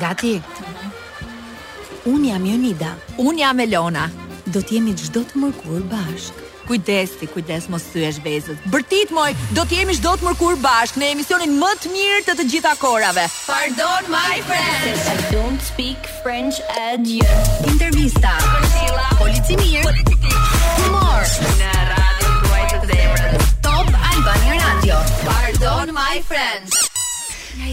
Gati. Unë jam Jonida. Unë jam Elona. Do të jemi çdo të mërkurë bashkë. Kujdes ti, kujdes mos thyesh vezët. Bërtit moj, do të jemi çdo të mërkurë bashkë në emisionin më të mirë të të gjitha kohërave. Pardon my French. I don't speak French at you. Intervista. Polici mirë. Humor. Në radion tuaj të zemrës. Top Albania Radio. Pardon my French.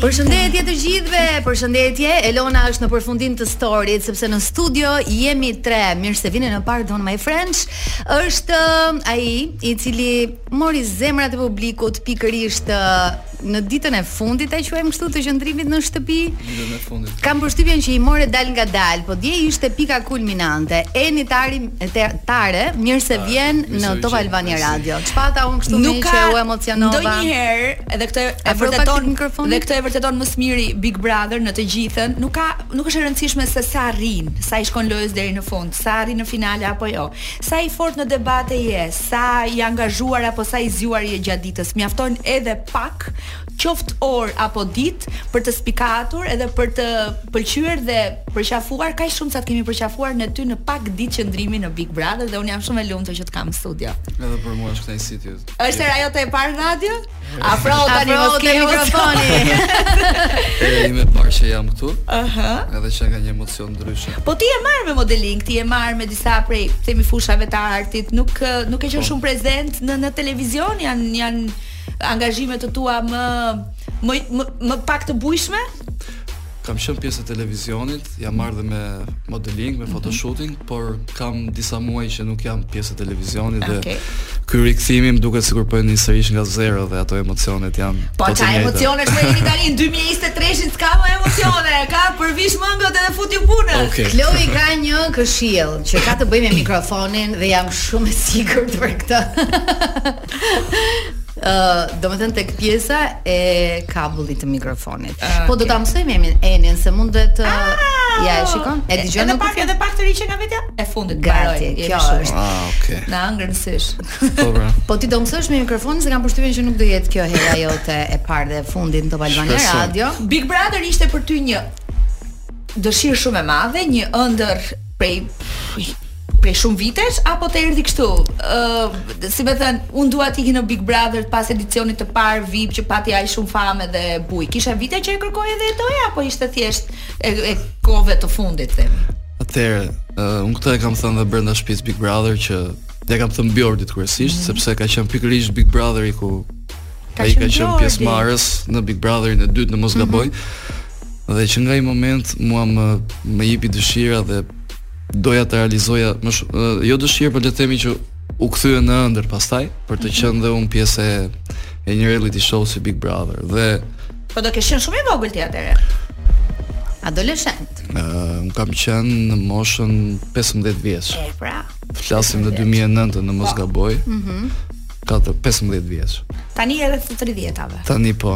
Përshëndetje të gjithëve! Përshëndetje! Elona është në përfundim të storit, sepse në studio jemi tre. Mirë se vini në Pardon My French. Është uh, ai i cili mori zemrat e publikut pikërisht uh, në ditën e fundit, ta quajmë kështu, të qëndrimit në shtëpi. Ditën e fundit. Kam përshtypjen që i more dalëngadalë, po dje ishte pika kulminante. Eni Tari te, Tare, mirë se vjen në Top Albania Radio. Ç'pata unë kështu më që u emocionova. Ndonjëherë Edhe këtë e vërteton dhe këtë e vërteton më së miri Big Brother në të gjithën. Nuk ka nuk është e rëndësishme se sa rrin, sa i shkon lojës deri në fund, sa arrin në finale apo jo. Sa i fortë në debate je, sa i angazhuar apo sa i zgjuar je gjatë ditës. Mjafton edhe pak, qoftë orë apo ditë për të spikatur edhe për t'u pëlqyer dhe përqafuar kaq shumë sa të kemi përqafuar ne ty në pak ditë qëndrimi në Big Brother dhe unë jam shumë e lumtur që të kam në studio. Edhe për mua është kënaqësi. Është hera jote e parë në radio? Afro tani moj te mikrofoni. Hera ime e parë që jam këtu. Aha. Edhe që ka një emocion ndryshe. Po ti je marrë me modeling, ti je marrë me disa prej, të themi, fushave të artit, nuk nuk ke qenë po. shumë prezent në në televizion, janë janë angazhime të tua më më më, më pak të bujshme? Kam qenë pjesë e televizionit, jam marrë dhe me modeling, me mhm. photoshooting, por kam disa muaj që nuk jam pjesë e televizionit dhe okay. ky rikthim im duket sikur po e nis sërish nga zero dhe ato emocionet janë po të njëjta. Po emocionet që jemi tani në 2023-shin s'ka më emocione, ka përvish mëngët edhe futju punës. Okay. Kloi ka një këshillë që ka të bëjë me mikrofonin dhe jam shumë e sigurt për këtë. Ë, uh, domethënë tek pjesa e kabllit të mikrofonit. Uh, po do ta mësojmë Enin, Enin se mund të të ah! Ja e shikon? E dëgjon edhe pak edhe pak të riqe nga vetja? E fundit gati. Kjo është. Ah, okay. Na ngrën sysh. Po bra. Po ti do mësosh me mikrofonin se kam përshtypjen që nuk do jetë kjo hera jote e parë dhe e fundit në Top Albania Radio. Big Brother ishte për ty një dëshirë shumë e madhe, një ëndër prej Prej shumë vitesh apo të erdhi kështu? Ë, uh, si më thën, un dua të ikin në Big Brother pas edicionit të parë VIP që pati aq shumë famë dhe bujë. Kishe vite që e kërkoje dhe e doje apo ishte thjesht e, e kohëve të fundit them. Atëherë, uh, un këtë e kam thënë dhe brenda shtëpisë Big Brother që ja kam thënë Bjordit kryesisht mm -hmm. sepse ka qenë pikërisht Big Brother i ku ka ai ka qenë pjesëmarrës në Big Brotherin e dytë në mos mhm. gaboj. Mm -hmm. Dhe që nga ai moment mua më më hipi dëshira dhe doja ta realizoja më shumë jo dëshirë, por le të themi që u kthye në ëndërr pastaj për të mhm. qenë dhe un pjesë e e një reality show si Big Brother dhe Po do kesh qenë shumë i vogël ti atëherë. Adoleshent. Ë, uh, kam qenë në moshën 15 vjeç. E pra. Flasim në 2009 në mos po. gaboj. Mhm. Mm 15 vjeç. Tani edhe të 30-tave. Tani po.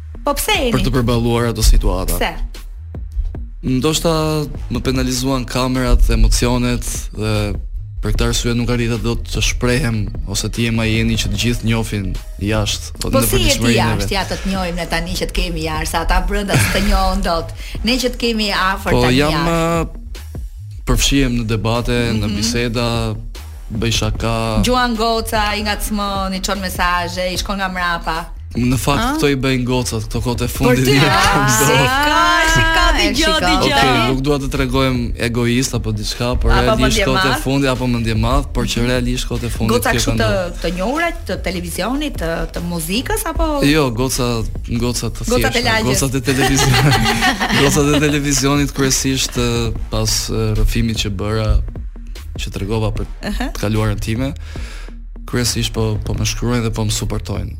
Po pse Eni? Për të përballuar ato situata. Pse? Ndoshta më penalizuan kamerat, emocionet dhe për këtë arsye nuk arrita dot të shprehem ose të jem ai Eni që të gjithë njohin jashtë po në përgjithësi. Po si je ti jashtë ja të të njohim ne tani që të kemi jashtë, ata brenda s'të njohin dot. Ne që të kemi afër po, tani. Po jam uh, përfshihem në debate, mm -hmm. në mhm. biseda, Bëj shaka. Gjuan goca, i ngacmon, i çon mesazhe, i shkon nga mrapa. Në fakt ah? këto i bëjnë gocat këto kohët e fundit. Për ty, ah, si ka, si ka dëgjo, dëgjo. Okej, nuk dua të tregohem egoist apo diçka, por realisht kohët e fundit apo mendjemadh, por që realisht kohët e fundit goca kështu të të njohura të televizionit, të, të muzikës apo Jo, goca, goca të thjeshta, goca të televizionit. goca të televizionit kryesisht pas rrëfimit që bëra që tregova për të kaluarën time kryesisht po po më shkruajnë dhe po më suportojnë.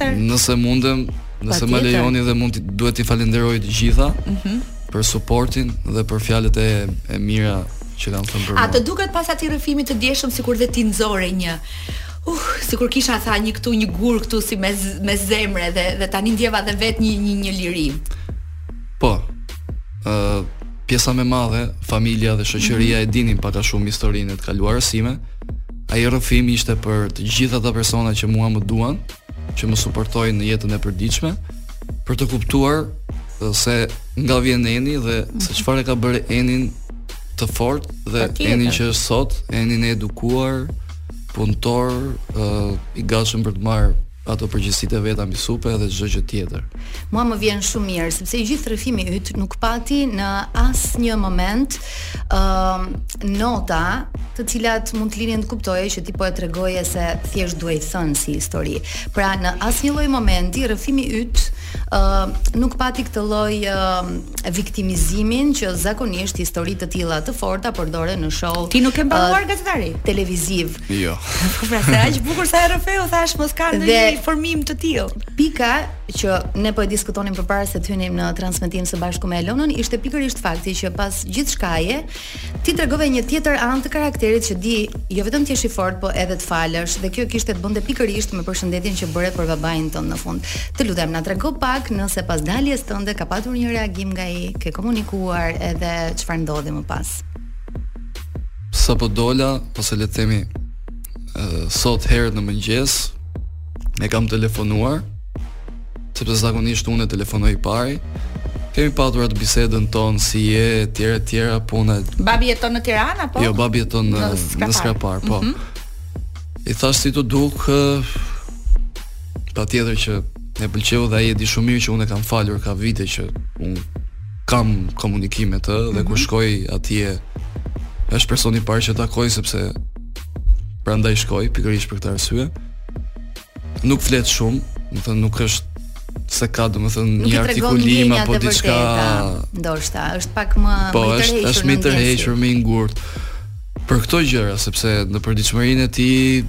Dhe nëse mundem, nëse më lejoni dhe mund, duhet t'i falenderoj të gjitha mm -hmm. për suportin dhe për fjalët e e mira që kanë thënë për mua. A të duket pas atij rrëfimit të djeshëm sikur dhe ti nxorre një Uh, sikur kisha tha një këtu një gur këtu si në në zemër dhe dhe tani ndjeva dhe vetë një një një lirim. Po. ë pjesa më e madhe, familja dhe shoqëria mhm. e dinin pak a shumë historinë e të kaluarës sime. Ai rrëfim ishte për të gjithë ata persona që mua më duan, që më suportojnë në jetën e përditshme, për të kuptuar se nga vjen Eni dhe se mhm. çfarë e ka bërë Enin të fortë dhe Enin që është sot, Enin e edukuar, punëtor, uh, i gatshëm për të marrë ato përgjegjësitë e veta mbi supe dhe çdo gjë tjetër. Mua më vjen shumë mirë sepse i gjithë rrëfimi yt nuk pati në asnjë moment ë uh, nota të cilat mund të linin të kuptoje që ti po e tregoje se thjesht duhej thënë si histori. Pra në asnjë lloj momenti rrëfimi yt ë uh, nuk pati këtë lloj uh, viktimizimi që zakonisht histori të tilla të forta përdoren në show. Ti nuk ke mbaruar uh, gazetari televizive. Jo. Po pra, se aq bukur sa rrëfeu thashë mos ka ndonjë informim të tillë. Pika që ne po e diskutonim përpara se të hynim në transmetim së bashku me Elonën ishte pikërisht fakti që pas gjithçkaje ti tregove një tjetër anë të karakterit që di jo vetëm të jesh i fortë, po edhe të falësh dhe kjo kishte të bënte pikërisht me përshëndetjen që bëre për babain tënd në fund. Të lutem na trego pak nëse pas daljes tënde ka patur një reagim nga ai, ke komunikuar edhe çfarë ndodhi më pas. Sapo dola, ose le të themi sot herët në mëngjes, e kam telefonuar, sepse zakonisht unë e telefonoj i pari. Kemi patur atë bisedën tonë si je, tjera tjera puna. Babi jeton në Tiranë apo? Jo, babi jeton në në Skrapar, po. Mm -hmm. I thashë si t'u duk patjetër që e pëlqeu dhe ai e di shumë mirë që unë e kam falur ka vite që unë kam komunikim me të dhe mm -hmm. kur mhm. shkoj atje është personi i parë që takoj sepse prandaj shkoj pikërisht për këtë arsye. Nuk flet shumë, domethënë nuk është se ka domethënë një artikulim apo diçka ndoshta është pak më po, më i tërhequr është, është më i tërhequr më i ngurtë për këto gjëra sepse në përditshmërinë e tij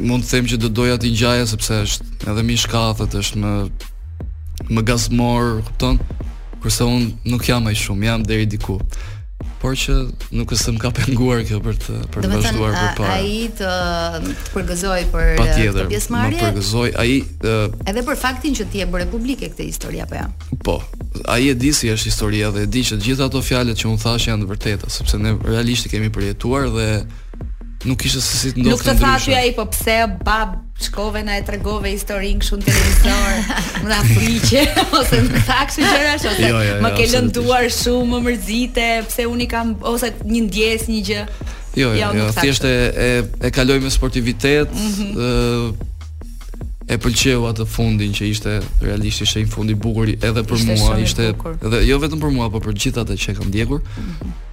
mund të them që do doja t'i ngjaja sepse është edhe më i shkathët është më më gazmor, kupton? Kurse unë nuk jam ai shumë, jam deri diku. Por që nuk është se më ka penguar kjo për të për të vazhduar përpara. Ai të, të përgëzoi për patjetër, pjesëmarrje. Më përgëzoi ai të... edhe për faktin që ti e bëre publike këtë histori apo jo? Ja? Po. Ai e di si është historia dhe e di që të gjitha ato fjalët që unë thashë janë të vërteta, sepse ne realisht i kemi përjetuar dhe nuk kishte se si të ndodhte ndryshe. Nuk të tha ty ai po pse bab shkove na e tregove historinë kështu në televizor. Më dha frikë ose më tha kështu gjëra ose jo, jo, jo, më ke lënduar shumë, më mërzite, pse unë kam ose një ndjesë, një gjë. Jo, jo, jo, thjesht e e, e kaloi me sportivitet, mm -hmm. e, e pëlqeu atë fundin që ishte realisht ishte një fund i bukur edhe për ishte mua, ishte edhe jo vetëm për mua, por për të gjithë ata që e kanë ndjekur. Mm -hmm.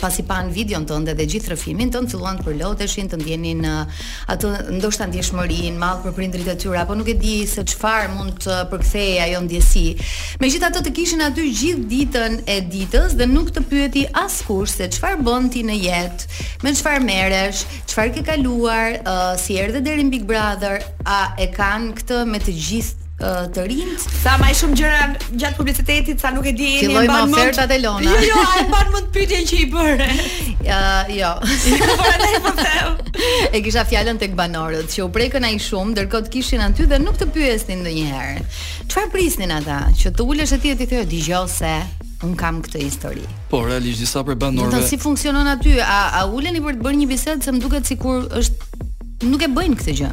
pasi panë videon tënde dhe gjithë rrëfimin tënd filluan të përloteshin, të ndjenin atë ndoshta ndjeshmërinë, mall për prindërit e tyre apo nuk e di se çfarë mund të përkthej ajo ndjesi. Megjithatë të kishin aty gjithë ditën e ditës dhe nuk të pyeti askush se çfarë bën ti në jetë, me çfarë merresh, çfarë ke kaluar, uh, si erdhe deri në Big Brother, a e kanë këtë me të gjithë të rinjt. Sa më shumë gjëra gjatë publicitetit, sa nuk e di jeni Filloi me ofertat Elona. Jo, jo, e mban mend pyetjen që i bëre. Ja, uh, jo. Po e kisha fjalën tek banorët që u prekën aq shumë, ndërkohë të kishin aty dhe nuk të pyesnin ndonjëherë. Çfarë prisnin ata? Që të ulesh atje t'i thoje dëgjo se un kam këtë histori. Po realisht disa për banorëve. Si funksionon aty? A a uleni për të bërë një bisedë se më duket sikur është nuk e bëjnë këtë gjë.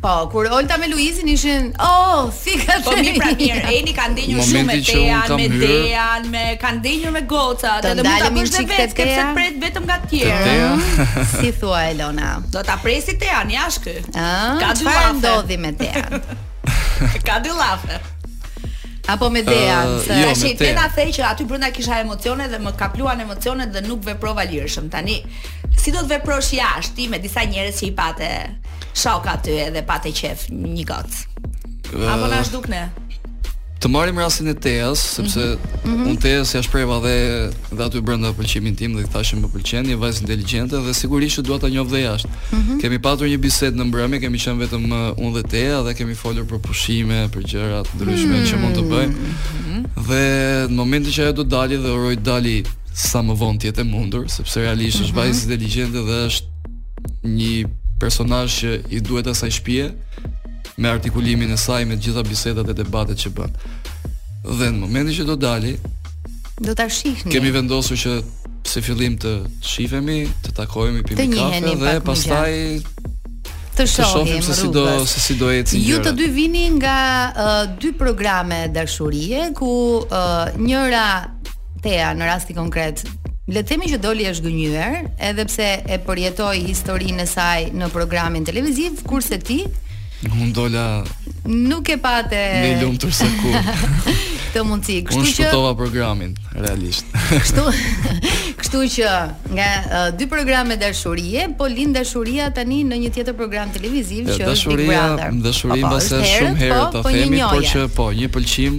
Po, kur Olta me Luizin ishin, oh, si ka të Po mirë pra mirë, Eni ka ndenjur shumë me Tean, me Dean, me ka ndenjur me gocat, edhe mund ta bësh vetë, s'ke pse pret vetëm nga të tjerë. Si thua Elona? Do ta presi Tean jashtë ky. Ah, ka dy llafe. ndodhi me Tean? Ka dy llafe. Apo me Dean, uh, se jo, tashi the që aty brenda kisha emocione dhe më kapluan emocionet dhe nuk veprova lirshëm. Tani si do të veprosh jashtë ti me disa njerëz që i pate Shokë aty edhe pate qejf një gocë. Apo na u duk ne. Të marrim rastin e Teas, sepse mm -hmm. mm -hmm. unë Teas ia shpreha dhe dhe aty brenda pëlqimin tim dhe i thashë më pëlqen, një vajzë inteligjente dhe sigurisht që dua ta njoh dhe jashtë. Mm -hmm. Kemi patur një bisedë në mbrëmje, kemi qenë vetëm uh, unë dhe Tea dhe kemi folur për pushime, për gjëra të ndryshme mm -hmm. që mund të bëjmë. Mm -hmm. Dhe në momentin që ajo do dali dhe uroj të dali sa më vonë të jetë e mundur, sepse realisht mm -hmm. është mhm. vajzë inteligjente dhe është një personazh që i duhet asaj shtëpie me artikulimin e saj me të gjitha bisedat e debatet që bën. Dhe në momentin që do dali, do ta shihni. Kemi vendosur që si fillim të shifemi, të takohemi për një kafe dhe pastaj të shohim se si do se si do eci. Ju të dy vini nga uh, dy programe dashurie ku uh, njëra Tea në rasti konkret Le të themi që doli e zhgënjyer, edhe pse e përjetoi historinë e saj në programin televiziv, kurse ti Unë dola nuk e pate I lumtur se. Këtë mundësi. Kështu që Unë shpëtova programin realisht. Kështu kështu që nga uh, dy programe dashurie, po lind dashuria tani në një tjetër program televiziv që është Big Brother. Dashuria, dashuria po, po, shumë herë po, ta po, themi, por që po, një pëlqim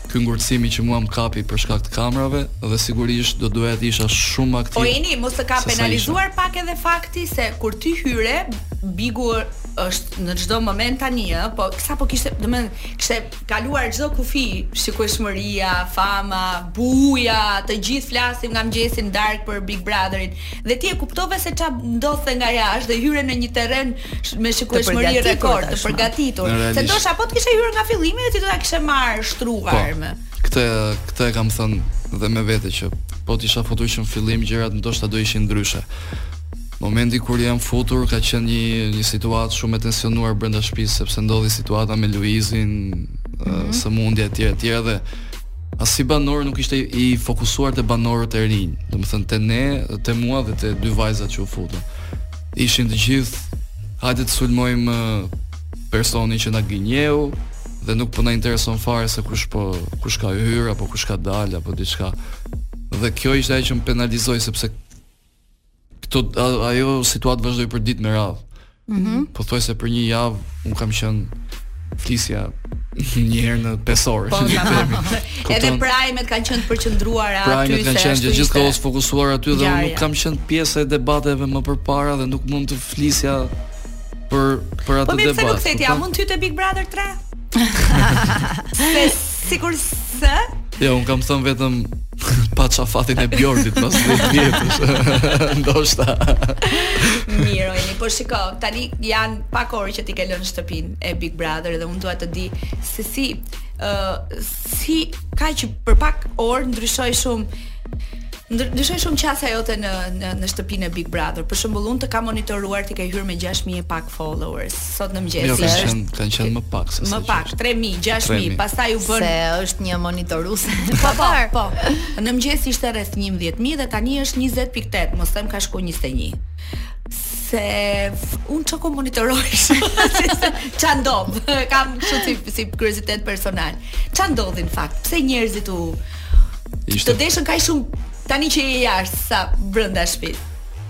Ky ngurtësimi që mua më kapi për shkak të kamrave dhe sigurisht do doja të isha shumë aktiv. Po Eni, mos të ka penalizuar pak edhe fakti se kur ti hyre, Bigu është në çdo moment tani, ë, po sa po kishte, do të thënë, kishte kaluar çdo kufi, shikueshmëria, fama, buja, të gjithë flasim nga mëngjesi në darkë për Big Brotherin. Dhe ti e kuptove se ça ndodhte nga jashtë dhe hyre në një terren me shikueshmëri rekord të përgatitur. Se ndoshta po të kishe hyrë nga fillimi dhe ti do ta kishe marr shtruar po. Këtë këtë e kam thënë dhe me vete që po të isha futur që në fillim gjërat ndoshta do ishin ndryshe. Momenti kur jam futur ka qenë një një situatë shumë e tensionuar brenda shtëpisë sepse ndodhi situata me Luizin, mm -hmm. sëmundje etj etj dhe Asnjë banor nuk ishte i fokusuar te banorët e rinj, domethënë te ne, te mua dhe te dy vajzat që u futën. Ishin të gjithë hajde të sulmojmë personin që na gënjeu dhe nuk po na intereson fare se kush po kush ka hyrë apo kush ka dalë apo diçka. Dhe kjo ishte ajo që më penalizoi sepse Këto ajo situatë vazhdoi për ditë me radhë. Mhm. Mm pothuajse për një javë un kam qenë flisja një herë në 5 orë. Po, edhe prajmet kanë qenë përqendruar aty. Prajmet kanë qenë gjithë gjithë kohës fokusuar aty dhe unë nuk kam qenë pjesë e debateve më përpara dhe nuk mund të flisja për për atë debat. Po mirë, më thuaj ti, a mund ty te Big Brother 3? Sigurisht. Jo, un kam thën vetëm paça fatin e Bjordit pas 10 vjetësh. Ndoshta. Mirë o Eni, po shiko, tani janë pak orë që ti ke lënë shtëpinë e Big Brother dhe un dua të di se si ë uh, si kaq për pak orë ndryshoi shumë ndryshoi shumë qasja jote në në në shtëpinë e Big Brother. Për shembull, unë të kam monitoruar ti ke hyrë me 6000 e pak followers. sot në mëngjes. Jo, kanë qenë kanë qenë më pak se më pak 3000, 6000, pastaj u bën se e ke monitoru se. Po, po, po. Në mëngjes ishte rreth 11000 dhe tani është 20.8, mos them ka shku 21 se un ç'ka po monitoroj ça ndodh kam kështu si si kuriozitet personal ça ndodhi në fakt pse njerëzit u ishte të deshën kaq shumë tani që je jashtë sa brenda shtëpisë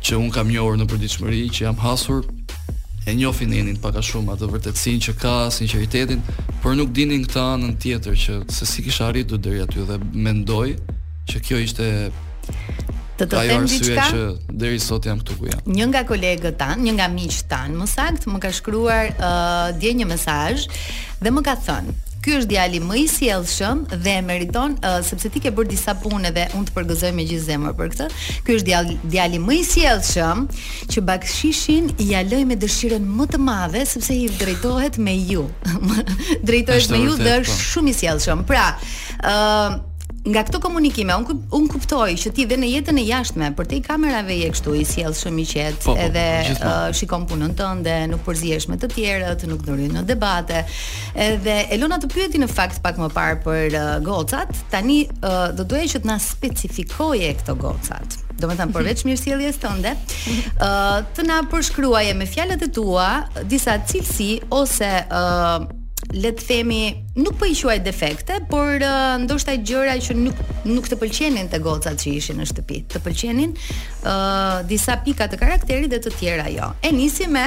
që un kam njohur në përditshmëri që jam hasur e njohin Enin pak a shumë atë vërtetësinë që ka, sinqeritetin, por nuk dinin këtë anën tjetër që se si kisha arritur deri aty dhe mendoj që kjo ishte ajo arsyeja që deri sot jam këtu ku jam. Një nga kolegët tan, një nga miqtë tan, më saktë më ka shkruar uh, dje një mesazh dhe më ka thënë, Ky është djali më i sjellshëm dhe e meriton uh, sepse ti ke bërë disa punë dhe unë të përgëzoj me gjithë zemër për këtë. Ky është djali, djali më i sjellshëm që bakshishin ia lë me dëshirën më të madhe sepse i drejtohet me ju. drejtohet me ju dhe është po. shumë i sjellshëm. Pra, ë uh, nga këto komunikime un un kuptoj që ti dhe në jetën e jashtme përtej kamerave je kështu i sjellshëm i qetë po, po, edhe po, uh, shikon punën tënde, nuk përzihesh me të tjerët, nuk ndërhyn në debate. Edhe Elona të pyeti në fakt pak më parë për uh, gocat. Tani uh, do doja që të na specifikoje këto gocat. Domethënë, përveç mhm. mirësjelljes tënde, uh, të na përshkruaje me fjalët e tua disa cilësi ose uh, le të themi, nuk po i quaj defekte, por uh, ndoshta gjëra që nuk nuk të pëlqenin te gocat që ishin në shtëpi. Të pëlqenin uh, disa pika të karakterit dhe të tjera jo. E nisi me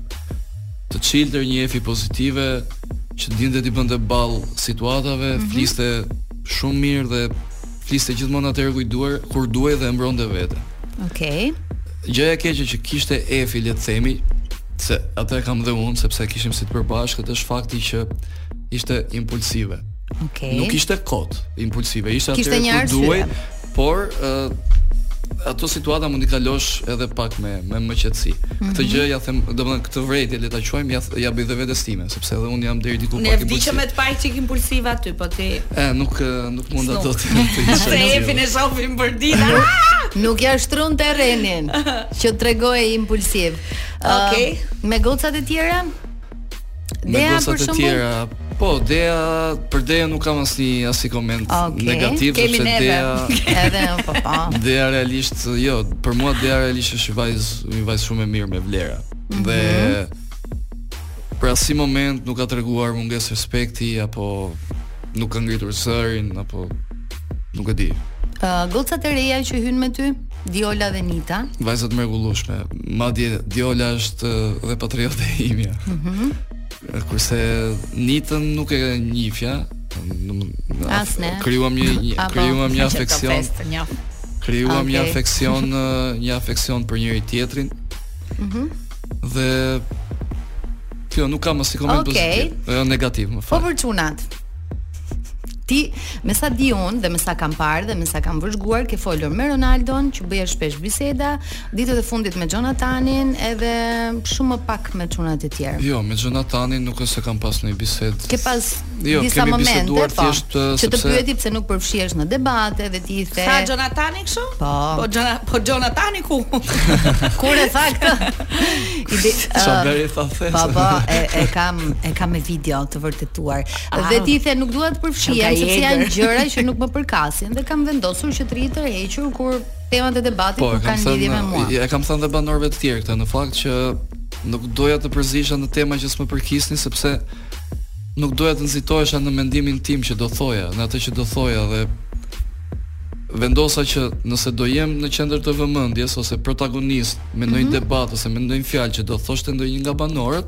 të çiltër, një Efi pozitive që dinte t'i bënte ballë situatave, mm -hmm. fliste shumë mirë dhe fliste gjithmonë atëherë kur duhej, kur duhej dhe e mbronte veten. Okej. Okay. Gjëja e keqe që kishte Efi le të themi se atë e kam dhe unë sepse kishim si të përbashkët është fakti që ishte impulsive. Okay. Nuk ishte kot impulsive, ishte atëherë kur duhej, por uh, ato situata mund t'i kalosh edhe pak me me më qetësi. Mm -hmm. Këtë gjë ia them, domethënë këtë vërejtje le ta quajmë ia ia bëj dhe vetes time, sepse edhe unë jam deri diku pak impulsiv. Ne vdiqëm me të pa një çik impulsiv aty, po ti. E, nuk nuk mund ta do të të isha. Se Efin e shofim për ditë. Nuk ia shtruan terrenin që tregoje impulsiv. Okej. Okay. Uh, me gocat e tjera? Dea për shembull. Tjera, po, Dea për Dean nuk kam asnjë asnjë koment ah, okay. negativ Kemi sepse neve. Dea edhe un po po. Dea realisht, jo, për mua Dea realisht është një vajzë, një vajzë shumë e mirë me vlera. Mm -hmm. Dhe për asnjë moment nuk ka treguar mungesë respekti apo nuk ka ngritur zërin apo nuk e di. Uh, gocat e reja që hynë me ty? Diola dhe Nita. Vajza të mrekullueshme. Madje Diola është dhe patriote e imja. Mhm. Mm Kurse Nitën nuk e njifja. Asne. Krijuam një, një po, krijuam një afeksion. Krijuam okay. një afeksion, një afeksion për njëri tjetrin. Mhm. Mm dhe kjo nuk kam asnjë koment okay. pozitiv, jo negativ më fal. Po për çunat. Ti, me sa di unë dhe me sa kam parë dhe me sa kam vëzhguar, ke folur me Ronaldon, që bëje shpesh biseda, ditët e fundit me Jonathanin, edhe shumë më pak me çunat e tjerë. Jo, me Jonathanin nuk është se kam pas ndonjë bisedë. Ke pas jo, disa momente po, thjesht, që sepse... të pyeti pse nuk përfshihesh në debate dhe ti i the. Tha Jonathani kështu? Po. Po Jona, po Jonathani ku? Kur e tha këtë? Ide, uh, Sa bëri tha the. Po, po, e, e kam e kam me video të vërtetuar. Ah, dhe ti the nuk dua të përfshihem sepse janë gjëra që nuk më përkasin dhe kam vendosur që të rri i tërhequr kur temat e debatit po, nuk kanë lidhje me mua. Po, e kam thënë dhe banorëve të tjerë këtë në fakt që nuk doja të përzisha në tema që s'më përkisnin sepse nuk doja të nxitohesha në mendimin tim që do thoja, në atë që do thoja dhe vendosa që nëse do jem në qendër të vëmendjes ose protagonist me ndonjë mm -hmm. debat ose me ndonjë fjalë që do thoshte ndonjë nga banorët,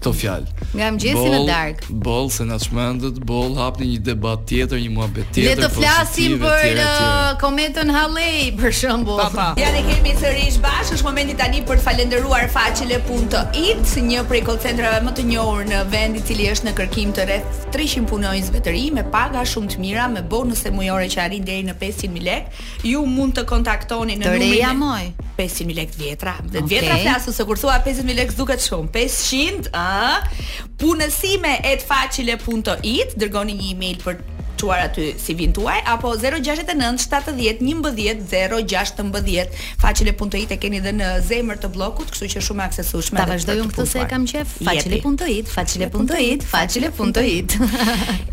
këto fjalë. Nga mëngjesi në darkë. Boll se na çmendët, boll hapni një debat tjetër, një muhabet tjetër. Le të flasim për uh, kometën Halley për shembull. Pa pa. Ja ne kemi sërish bashkë, është momenti tani për të falënderuar facile punto it, një prej call centrave më të njohur në vend, i cili është në kërkim të rreth 300 punonjësve të rinj me paga shumë të mira, me bonuse mujore që arrijnë deri në 500.000 lekë. Ju mund të kontaktoni në numrin. Të reja moj. 500.000 lekë të vjetra. Dhe okay. vjetra flasu se kur thua 500.000 lekë duket shumë. 500, ë, punësime et facile punto it, dërgoni një email për të çuar aty CV-në tuaj apo 069 70 11 016 facile punto it e keni dhe në zemër të bllokut, kështu që shumë e aksesueshme. Ta vazhdoj unë këtë se e kam qef, facile punto it, facile punto it, facile punto it.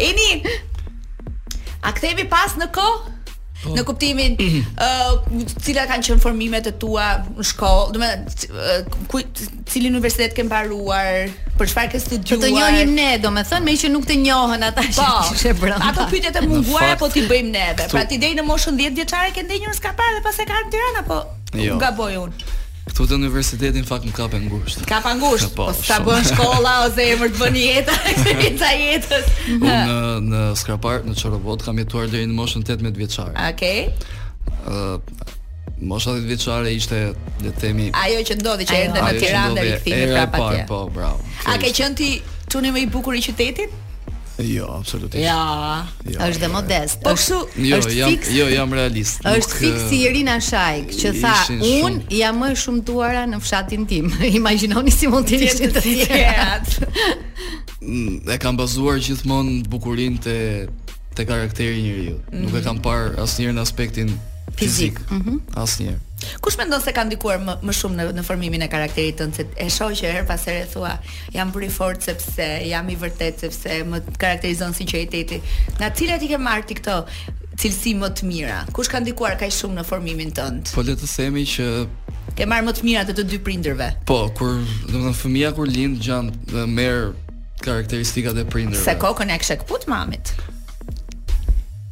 Eni. A kthehemi pas në kohë? Po. Në kuptimin ë uh, cilat kanë qenë formimet e tua në shkollë, domethënë ku cilin universitet ke mbaruar, për çfarë ke studiuar. Të njohim ne, domethënë, meqë nuk të njohën ata që po, kishe brenda. Ato pyetjet e munguara po t'i bëjmë neve. Pra ti deri në moshën 10 vjeçare ke ndenjur në Skrapar dhe pastaj ke ardhur në Tiranë apo jo. gaboj unë. Këtu te universiteti në fakt më kape ngushtë. Kape ngushtë. Po, po s'ta bën shkolla ose më mirë ta bën jeta, eksperienca e jetës. Unë në, në Skrapar, në Çorovodë kam jetuar deri në moshën 18 vjeçare. Okej. Okay. Uh, mosha 10 vjeçare ishte le të themi ajo që ndodhi që erdhi në Tiranë dhe rikthimi prapë atje. Po, bravo. A ke qenë ti çuni më i bukur i qytetit? Jo, absolutisht. Jo, jo është dhe jo, jo. modest. Po kështu, jo, është jam, fiks. Jo, jam realist. Është fiks si Irina Shajk, që tha, "Un jam më e shumtuara në fshatin tim." Imagjinoni si mund të jenë të tjerat. Mm, e kam bazuar gjithmonë bukurinë te te karakteri i njeriut. Mm -hmm. Nuk e mhm. kam parë asnjëherë në aspektin fizik. fizik. Mm -hmm. Asnjëherë. Kush mendon se ka ndikuar më, më shumë në, në formimin e karakterit tënd se e shoh që herë pas here thua, Jam bërë i fortë sepse jam i vërtetë sepse më karakterizon sinqeriteti. Nga cilat i ke marrë ti këto cilësi më të mira? Kush ka ndikuar kaq shumë në formimin tënd? Po le të themi që ke marrë më të mirat e të dy prindërve. Po, kur, domethënë fëmija kur lind ngjan, merr karakteristikat e prindërve. Se kokën e kishe këput mamit.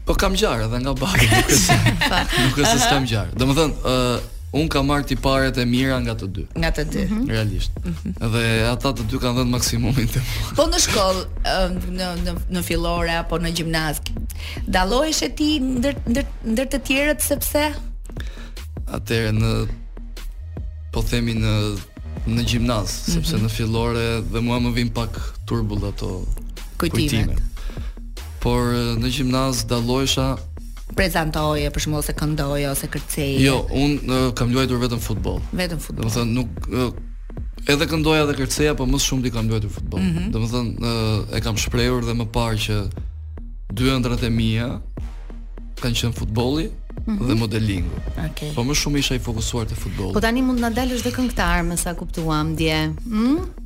Po kam ngjarë edhe nga babi. Nuk është se, nuk është se s'kam ngjarë. Domethënë, uh, unë kam marrë tiparet e mira nga të dy. Nga të dy. Mm -hmm. Realisht. Mm -hmm. Dhe ata të dy kanë dhënë maksimumin te mua. Po në shkollë, në, në, në fillore, apo në gjimnaz, dalloheshe ti ndër, ndër, ndër të tjerët sepse? Atëherë, në, po themi në, në gjimnaz, mhm. sepse mm -hmm. në fillore dhe mua më vijnë pak turbull ato kujtimet. kujtimet. por në gjimnaz dallohesha prezantoje, për shembull ose këndoje ose kërceje. Jo, un uh, kam luajtur vetëm futboll. Vetëm futboll. Domethënë nuk uh, edhe këndoja dhe kërceja, por më shumë kam luajtur futboll. Mm -hmm. Domethënë uh, e kam shprehur dhe më parë që dy ëndrrat e mia kanë qenë futbolli mm -hmm. dhe modelingu. Okej. Okay. Po më shumë isha i fokusuar te futbolli. Po tani mund të na dalësh dhe këngëtar, me sa kuptuam dje. Ëh? Mm?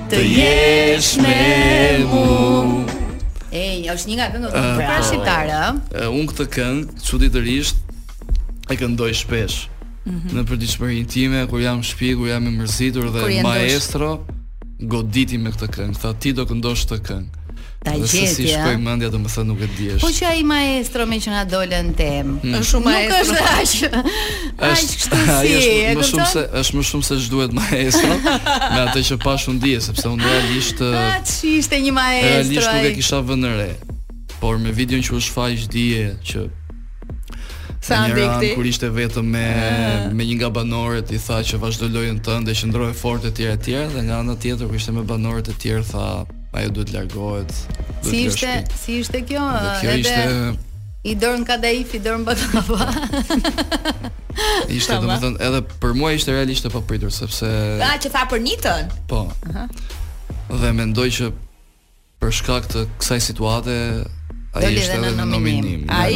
Të jesh me mu Ej, është një nga këngët më të bukura shqiptare, ë? Unë këtë këngë çuditërisht e këndoj shpesh. Mm -hmm. Në përditshmërinë time kur jam në shtëpi, kur jam i mërzitur dhe maestro goditi me këtë këngë. Tha ti do këndosh këtë këngë. Ta gjeti. Se si i shkoi mendja, domethënë nuk e di as. Po që ai maestro meqë na dolën temë. Mm. Është shumë maestro. Nuk është aq. Është kështu si. Ai është më shumë se është më shumë se ç'duhet maestro. Me atë që pashë dje sepse unë realisht Ça ishte një maestro. Realisht nuk e kisha vënë re. Por me videon që u shfaq dje që Sa ndikti? Kur ishte vetëm me ah. me një nga banorët i tha që vazhdo lojën tënde, qëndro i fortë etj etj dhe nga ana tjetër kur ishte me banorët e tjerë tha Ajo duhet të largohet. Duhet si ishte, si ishte kjo? Dhe kjo edhe ishte një dorë kadaif, një dorë bakllava. ishte, domethënë, edhe për mua ishte realisht e papritur sepse Ça që tha për Nitën. Po. Aha. Dhe mendoj që për shkak të kësaj situate ai ishte edhe në nominim. Ai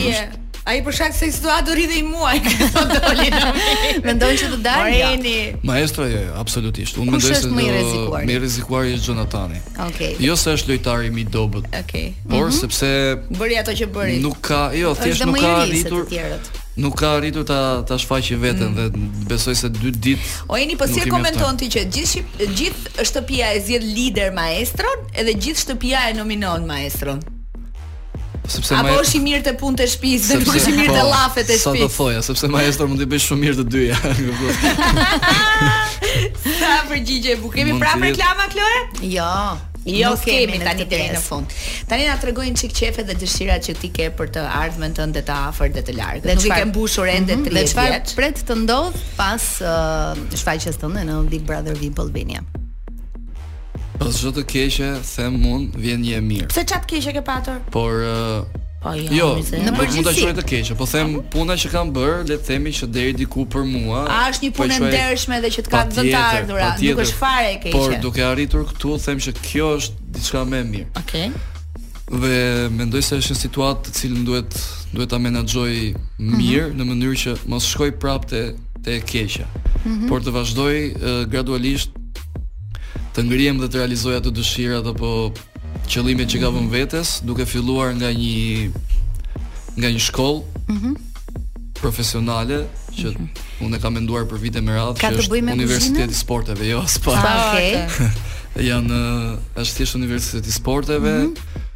Ai për shkak të situatës do rridhej muaj. Mendon që të dalë? Moreni. Jo. Maestro jo, jo, absolutisht. Unë mendoj se më i rrezikuar. Më i rrezikuar është Jonatani. Okej. Okay. Jo se është lojtari më i dobët. Okej. Okay. Por mm -hmm. sepse bëri ato që bëri. Nuk ka, jo, thjesht nuk ka arritur. Nuk ka arritur ta, ta shfaqë veten mm. dhe besoj se dy ditë. O jeni po si e komenton ti që gjithë gjithë shtëpia e zgjedh lider maestron, edhe gjithë shtëpia e nominon maestron. Sepse Apo është i mirë te punët e shtëpisë, dhe nuk është i mirë te, po, llafet e shtëpisë. S'do thoja, sepse maestro mund t'i bëjë shumë mirë të dyja. Sa përgjigje e bukur. Kemi prapë reklama Kloe? Jo. Jo, nuk kemi tani deri në fund. Tani na trego një çik qejfet dhe dëshirat që ti ke për të ardhmen tënde të afërt dhe të largët. Nuk i ke mbushur ende 30 mhm, vjet. Çfarë pret të ndodhë pas uh, shfaqjes tënde në Big Brother VIP Albania? Pas çdo të keqe, them unë, vjen një e mirë. Pse ça të keqe ke patur? Por Po jo, jo në përgjithësi. Nuk është e keqe, po them puna që kam bër, le të themi që deri diku për mua. A është një po punë e ndershme dhe që të ka dhënë të ardhura, nuk është fare e keqe. Por duke arritur këtu, them që kjo është diçka më e mirë. Okej. Okay. Dhe mendoj se është një situatë të cilën duhet duhet ta menaxhoj mhm. mirë mm -hmm. në mënyrë që mos shkoj prapë te te keqja. Mm -hmm. Por të vazhdoj uh, gradualisht të ngrihem dhe të realizoj ato dëshirat apo qëllimet që i kam vënë vetes, duke filluar nga një nga një shkollë. Mhm. Mm profesionale që mm -hmm. unë e kam menduar për vite me radhë që është Universiteti i Sporteve, jo, s'po. Ah, okay. Janë është thjesht Universiteti i Sporteve. Mm -hmm.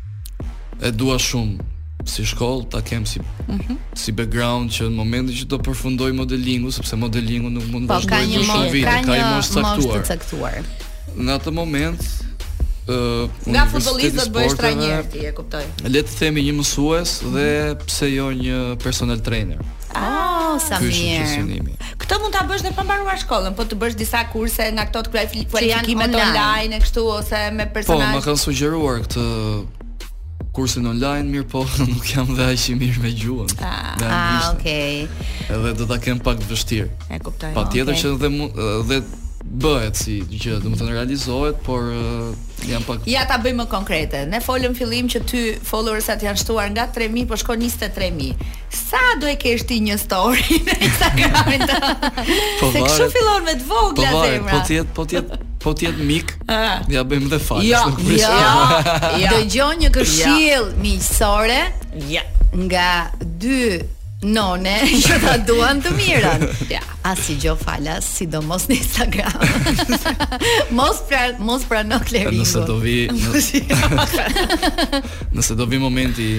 e dua shumë si shkollë ta kem si mm -hmm. si background që në momentin që do përfundoj modelingu sepse modelingu nuk mund të po, vazhdojë për shumë vite, ka një moshë të caktuar. Në atë moment ë uh, nga futbollist të bëhesh trajner ti e kuptoj. Le të themi një mësues dhe pse jo një personal trainer. Ah, oh, sa mirë. Këtë mund ta bësh dhe pa mbaruar shkollën, po të bësh disa kurse nga këto të kualifikimet online e kështu ose me personazh. Po, më kanë sugjeruar këtë kursin online, mirë po, nuk jam dhe aq i mirë me gjuhën. Ah, dhe ah, okay. Edhe do ta kem pak të vështirë. E kuptoj. Patjetër okay. që dhe dhe bëhet si gjë, do të thotë realizohet, por uh, jam pak Ja ta bëjmë konkrete. Ne folëm në fillim që ty followersat janë shtuar nga 3000, po shkon 23000. Sa do e kesh ti një story në Instagramin tënd? Po se kështu fillon me të vogla po zemra. Po të jetë po të jetë po të jetë mik, ja bëjmë dhe fal. Jo, jo. Ja. Dëgjo një këshillë ja. miqësore. Ja. Nga dy none që ta duan të mirën. Ja. Asigjo falas, sidomos në Instagram. mos pra, mos prano kleringu. Nëse do vi, nëse do vi momenti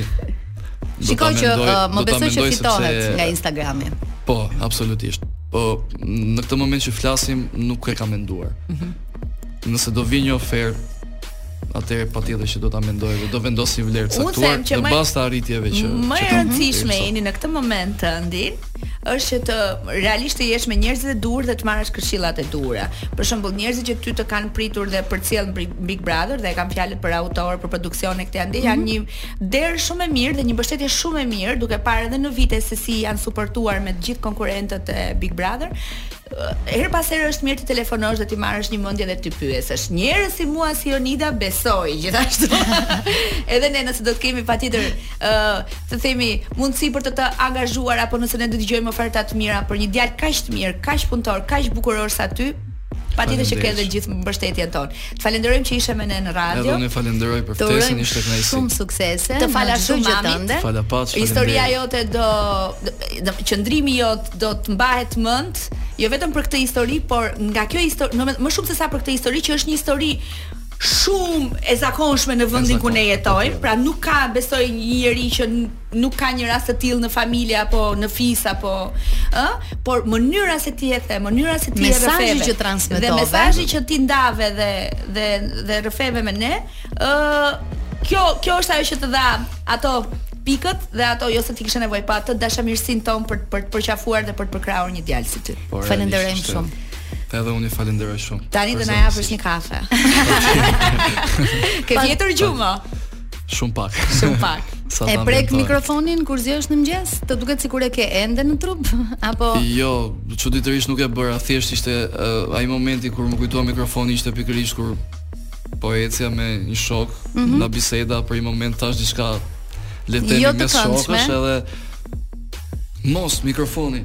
Shikoj që më besoj që fitohet sepse... nga Instagrami. Po, absolutisht. Po, në këtë moment që flasim nuk e kam menduar. Mm -hmm. Nëse do vi një ofertë atëherë patjetër që do ta mendoj dhe do vendosim vlerë të caktuar në bazë të arritjeve që më e rëndësishmja në këtë moment tëndin është që të realisht të jesh me njerëzit e duhur dhe të marrësh këshillat e duhura. Për shembull, njerëzit që ty të kanë pritur dhe përcjellë në Big Brother dhe e kam fjalën për autorë, për produksionin etj janë mm -hmm. janë mhm. Derë shumë e mirë dhe një mbështetje shumë e mirë, duke parë edhe në vite se si janë suportuar me të gjithë konkurrentët e Big Brother. Herë pas herë është mirë t'i telefonosh dhe t'i marrësh një mendje dhe t'i pyesësh. Njerëz si mua si Jonida besoj gjithashtu. edhe ne nëse do të kemi patjetër ë uh, të themi mundësi për të të angazhuar apo nëse ne dëgjojmë oferta të mira për një djalë kaq të mirë, kaq punëtor, kaq bukuror sa ty, Patjetër që ke dhe gjithë mbështetjen tonë. Të falenderojmë që ishe me ne në radio. Edhe unë falenderoj për ftesën, ishte kënaqësi. Shumë suksese. Të fala shumë mamit. Fala paç. Historia jote do do qëndrimi jot do të mbahet mend, jo vetëm për këtë histori, por nga kjo histori, më, më shumë se sa për këtë histori që është një histori shumë e zakonshme në vendin ku ne jetojmë, pra nuk ka besoj një njeri që nuk ka një rast të tillë në familje apo në fis apo ë, por mënyra se ti e the, mënyra se ti e rrëfeve. Mesazhi që transmetove. Dhe mesazhi që ti ndave dhe dhe dhe rrëfeve me ne, ë kjo kjo është ajo që të dha ato pikët dhe ato jo se ti kishe nevojë po atë dashamirësinë tonë për për të përqafuar dhe për të përkrahur një djalë si ty. Falënderojmë shumë. Edhe unë falenderoj shumë. Tani do na japësh një kafe. Ke fjetur gjumë. Shumë pak. Shumë pak. e prek mikrofonin kur zgjohesh në mëngjes? Të duket sikur e ke ende në trup apo Jo, çuditërisht nuk e bëra, thjesht ishte uh, ai momenti kur më kujtua mikrofoni ishte pikërisht kur po ecja me një shok mm -hmm. në biseda për një moment thashë diçka le të themi jo me shokësh edhe mos mikrofoni.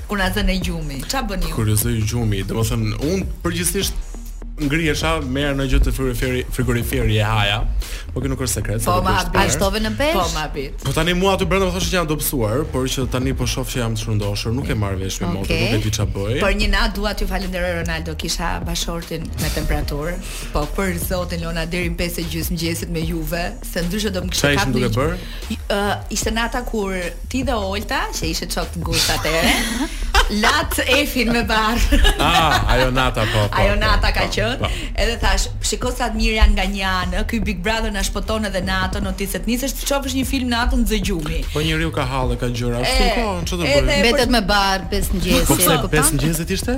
Kur s'na zë gjumi, ça bëni ju? Kur s'ju zë gjumi, domethënë un përgjithsisht ngrihesha merrja një gjë te frigoriferi frigoriferi e haja. Po kjo nuk është sekret. Po ma hapi. A shtove në peshë. Po ma hapi. Po tani mua aty brenda më thoshin që jam dobësuar, por që tani po shoh që jam të shëndoshur, nuk e marr vesh me okay. motor, nuk e di çfarë bëj. Për një natë dua t'ju falënderoj Ronaldo, kisha bashkëshortin me temperaturë. Po për zotin Lona deri në 5:30 të mëngjesit me juve, se ndryshe do më kishte kapur. Çfarë duhet bër? Ë, ishte nata kur ti dhe Olta, që ishit çift ngushtë atëherë, latë Efin me barrë. Ah, ajo nata po. po ajo po, nata ka po, qenë. Po. Edhe thash, shiko sa të mirë janë nga një anë, ky Big Brother na shpëton edhe natën, or ti se të nisesh të shohësh një film natën të zë gjumi. Po njeriu ka halle, ka gjëra, ashtu po, ç'të bëj. Mbetet me barrë 5 mëngjesit. Po pse 5 mëngjesit ishte?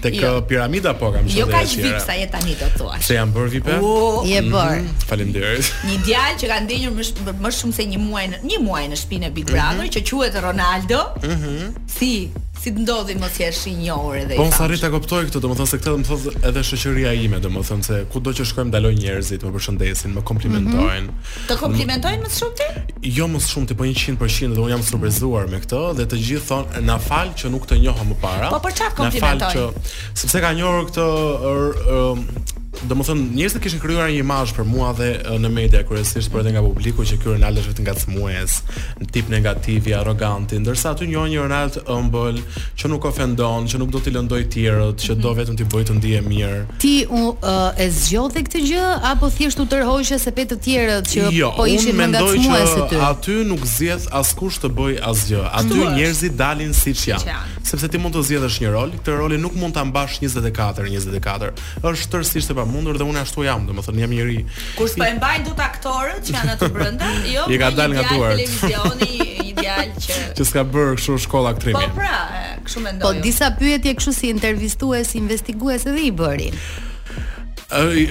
Tek jo. Uh, piramida po kam qenë. Jo kaq vip sa je tani do thua. Se jam bërë vip. Oh, je mhm, bër. Mm -hmm. Faleminderit. Një djalë që ka ndenjur më shumë më shumë se një muaj në një muaj në shpinën e Big mhm. Brother mm -hmm. që quhet Ronaldo. Mhm. Mm si si të ndodhi mos jesh i njohur edhe. Po s'arrij ta kuptoj këtë, domethënë se këtë më thotë edhe shoqëria ime, domethënë se kudo që shkojmë ndalojnë njerëzit, më përshëndesin, më komplimentojnë. Mm -hmm. Të komplimentojnë më së shumti? Jo më së shumti, po 100% dhe un jam surprizuar me këtë dhe të gjithë thon na fal që nuk të njihja më para. Po për çfarë komplimentojnë? Na fal që sepse kanë njohur këtë domethënë, njerëzit kishin krijuar një imazh për mua dhe në media, kryesisht por edhe nga publiku që ky Ronaldo është vetëm ngacmues, një tip negativi, aroganti, ndërsa aty njohën një Ronaldo ëmbël, që nuk ofendon, që nuk do t'i lëndoj tjerët, që do mhm. vetëm t'i bëjë të ndihen mirë, Ti e zgjodhe këtë gjë apo thjesht u tërhoqe se pe të tjerët që jo, po ishin më ngacmues se ty? Jo, unë mendoj që aty nuk zgjedh askush të bëjë asgjë. Aty njerëzit dalin siç janë. Sepse ti mund të zgjedhësh një rol, këtë rolin nuk mund ta mbash 24 24. Është tërësisht e pamundur dhe unë ashtu jam, domethënë jam njeri. Kur s'po e mbajnë dot aktorët që janë aty brenda, jo. I ka dalë nga duart. Televizioni, ideal që që s'ka bërë kështu shkolla aktrimi. Po pra, Kështu mendoj. Po disa pyetje kështu si intervistues, investigues edhe i bëri.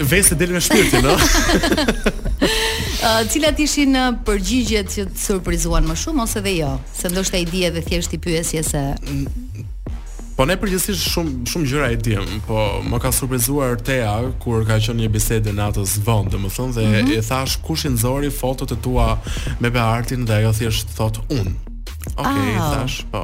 Vesi del me shpirtin, no? Cilat ishin përgjigjet që të surprizuan më shumë ose dhe jo? Se ndoshta i di edhe thjesht i pyesje se Po ne përgjithësisht shumë shumë gjëra i dimë, po më ka surprizuar Tea kur ka qenë një bisedë natës vonë, domethënë dhe mm -hmm. i thashë kush i nxori fotot e tua me Beartin dhe ajo thjesht thotë unë. Okej, okay, oh. thashë, po.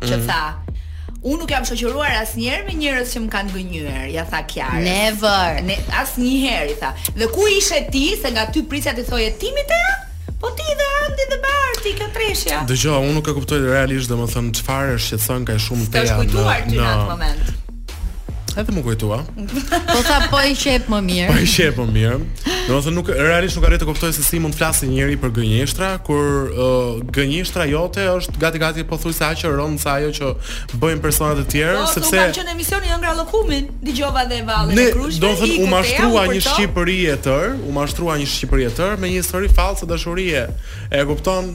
që mm. tha Unë nuk jam shoqëruar asnjëherë me njerëz që më kanë gënjyer, ia tha Kiara. Never. Asnjëherë i tha. Dhe ku ishe ti se nga ty prisja t'i thoje ti mi Tea? Po ti dhe Andi dhe Barti kjo treshja. Dëgjo, unë nuk e kuptoj realisht domethënë çfarë të shqetëson kaq shumë Tea. Të kam kujtuar ty në atë moment. Edhe më kujtua. Po tha po e qep më mirë. Po e qep më mirë. Domethënë nuk realisht nuk arrij të kuptoj se si mund të flasë njeri për gënjeshtra kur uh, gënjeshtra jote është gati gati pothuajse aq e rëndë sa ajo që bëjnë persona të tjerë, po, sepse Po, ka qenë emisioni Hëngra llokumin, dëgjova dhe vallën e krushme. Do të thonë u mashtrua një Shqipëri e tërë, u mashtrua një Shqipëri e tërë me një histori fallse dashurie. E kupton?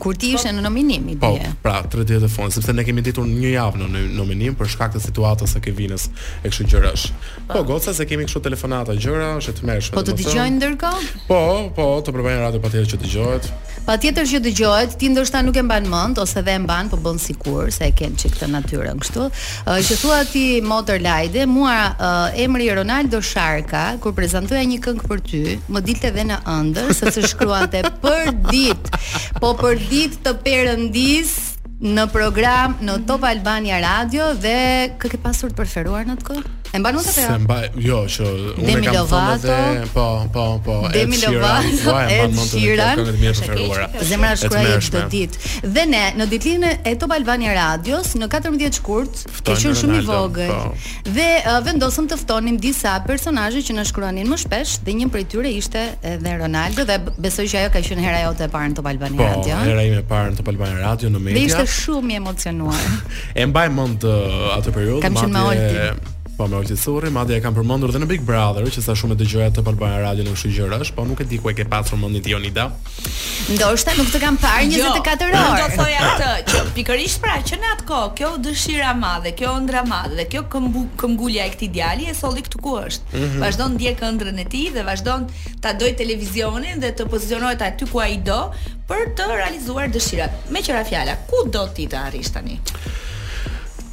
Kur ti ishe në nominim, i Po, dje. pra, tre ditët e fundit, sepse ne kemi ditur një javë në në- nominim për shkak të situatës së Kevinës e kështu gjërash. Po, goca se kemi kështu telefonata gjëra, është e tmerrshme. Po të domethënë. dëgjojnë ndërkohë? Po, po, të përbëjnë radio patjetër që dëgjohet. Patjetër që dëgjohet, ti ndoshta nuk e mban mend ose dhe e mban, po bën sikur se e ke çik këtë natyrën kështu. Që thua ti moj Olajda, mua emri Ronaldo Sharka kur prezantoja një këngë për ty, më dilte dhe në ëndërr sepse shkruante për ditë, po për ditë të Perëndisë në program në Top Albania Radio dhe kë ke pasur të preferuar në atë kohë? E mban mend apo jo? S'e mba, jo, që unë e kam thënë atë, po, po, po. Demi Lovato, Ed Sheeran. Zemra shkruaje çdo ditë. Dhe ne në ditëlindjen e Top Albania Radios në 14 shkurt, ke qenë shumë i vogël. Po. Dhe uh, vendosëm të ftonim disa personazhe që na shkruanin më shpesh dhe një prej tyre ishte edhe Ronaldo dhe besoj që ajo ka qenë hera jote e parë në Top Albania po, Radio. Po, hera ime e parë në Top Albania Radio në media. Dhe ishte shumë i emocionuar. e mbaj mend uh, atë periudhë, Kam qenë me Oltin. Po me Olti Curri, madje e kam përmendur edhe në Big Brother, që sa shumë e dëgjoja Top Albania Radion e kështu gjërash, po nuk e di ku e ke pasur mendin ti Jonida. Ndoshta nuk të kam parë 24 jo, orë. Jo, do thoja këtë, që pikërisht pra që në atë kohë, kjo dëshira e madhe, kjo ëndra e madhe dhe kjo këmbu, këmbgulja e këtij djali e solli këtu ku është. Mm -hmm. Vazhdon ndjek ëndrrën e tij dhe vazhdon ta doj televizionin dhe të pozicionohet aty ku ai do për të realizuar dëshirat. Meqë ra fjala, ku do ti të arrish tani?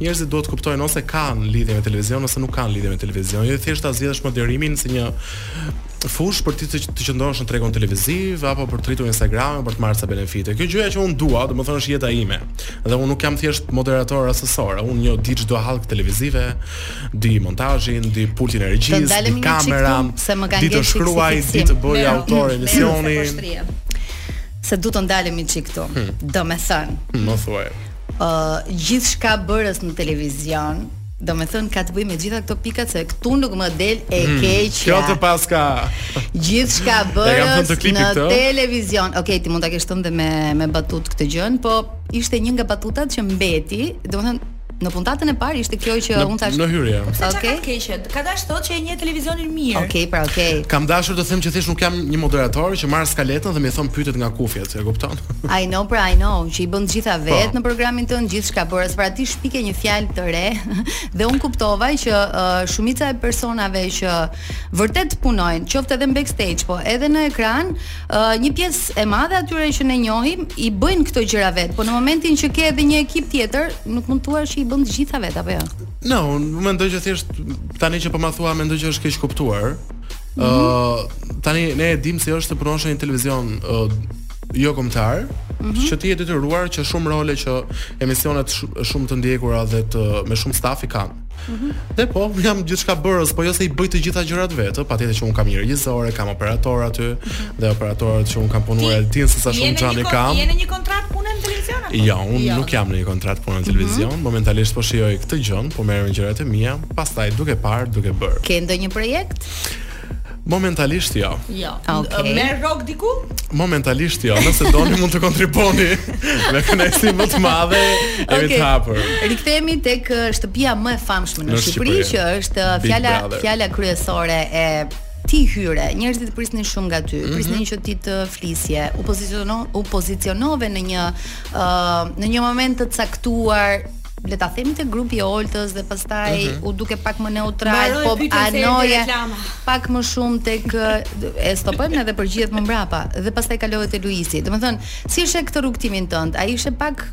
Njerëzit duhet të kuptojnë ose kanë lidhje me televizion ose nuk kanë lidhje me televizion. Jo thjesht ta zgjedhësh moderimin si një fush për ti të, të qëndrosh në tregun televiziv apo për të rritur Instagramin për të marrë ca benefite. Kjo gjëja që unë dua, domethënë është jeta ime. Dhe unë nuk jam thjesht moderator asesor, unë njoh, di çdo hallkë televizive, di montazhin, di pultin e regjisë, di kamerën, di të shkruaj, di të bëj autor emisioni. Se dua të ndalemi çik këtu. Hmm. Domethënë. Hmm, më thuaj. gjithçka bërës në televizion, do me thënë ka të bëjë me gjitha këto pikat se këtu nuk më del e hmm, keqja. Kjo të paska. Gjithçka bërës në këto. televizion. Okej, okay, ti mund ta kesh thënë dhe me, me batutë këtë gjënë, po ishte një nga batutat që mbeti, do me thënë, Në puntatën e parë ishte kjo që unë thashë. Në hyrje. Po pse okay. ç'ka keqe? Ka dashur thotë që e njeh televizionin mirë. Okej, okay, pra okej. Okay. Kam dashur të them që thjesht nuk jam një moderator që marr skaletën dhe më thonë pyetjet nga kufjet, e kupton? I know pra I know që i bën të gjitha vet po. në programin tënd gjithçka bërës pra ti shpike një fjalë të re dhe unë kuptova që uh, shumica e personave që vërtet punojnë qoftë edhe në backstage po edhe në ekran uh, një pjesë e madhe e atyre që ne njohim i bëjnë këto gjëra vet po në momentin që ke edhe një ekip tjetër nuk mund thuash që i bën të gjitha vet apo jo no, unë mendoj që thjesht tani që po ma thua mendoj që është keqkuptuar Ë, mm -hmm. tani ne e dimë si është të punosh në një televizion uh, jo kombëtar, mm -hmm. që ti je detyruar që shumë role që emisionet sh shumë të ndjekura dhe me shumë staf i kanë. Mm -hmm. Dhe po, jam gjithçka bërës, po jo se i bëj të gjitha gjërat vetë, patjetër që un kam një regjisore, kam operator aty, mm -hmm. dhe operatorët që un kam punuar e din se sa shumë xhan i kam. Ti je në një kontratë pune në televizion apo? Jo, un jo. nuk jam në një kontratë pune në mhm. televizion, mm -hmm. momentalisht po shijoj këtë gjë, po merrem gjërat e mia, Pastaj duke parë, duke bërë. Ke ndonjë projekt? Momentalisht jo. Jo. Ah, okay. Merr rrogë diku? Momentalisht jo, nëse doni mund të kontribuoni me kënaqësi më të madhe jemi okay. të hapur. Rikthehemi tek uh, shtëpia më e famshme në, në Shqipëri, Shqipëri, që është uh, fjala fjala kryesore e ti hyre, njerëzit prisnin shumë nga ty, mm -hmm. prisnin që ti të flisje, u poziciono u pozicionove në një uh, në një moment të caktuar le ta themi te grupi i Oltës dhe pastaj mm -hmm. u duke pak më neutral, po anoje pak më shumë tek e stopojmë edhe për gjidet më mbrapa dhe pastaj kalove te Luizi. Domethënë, si e sheh këtë rrugtimin tënd? A ishte pak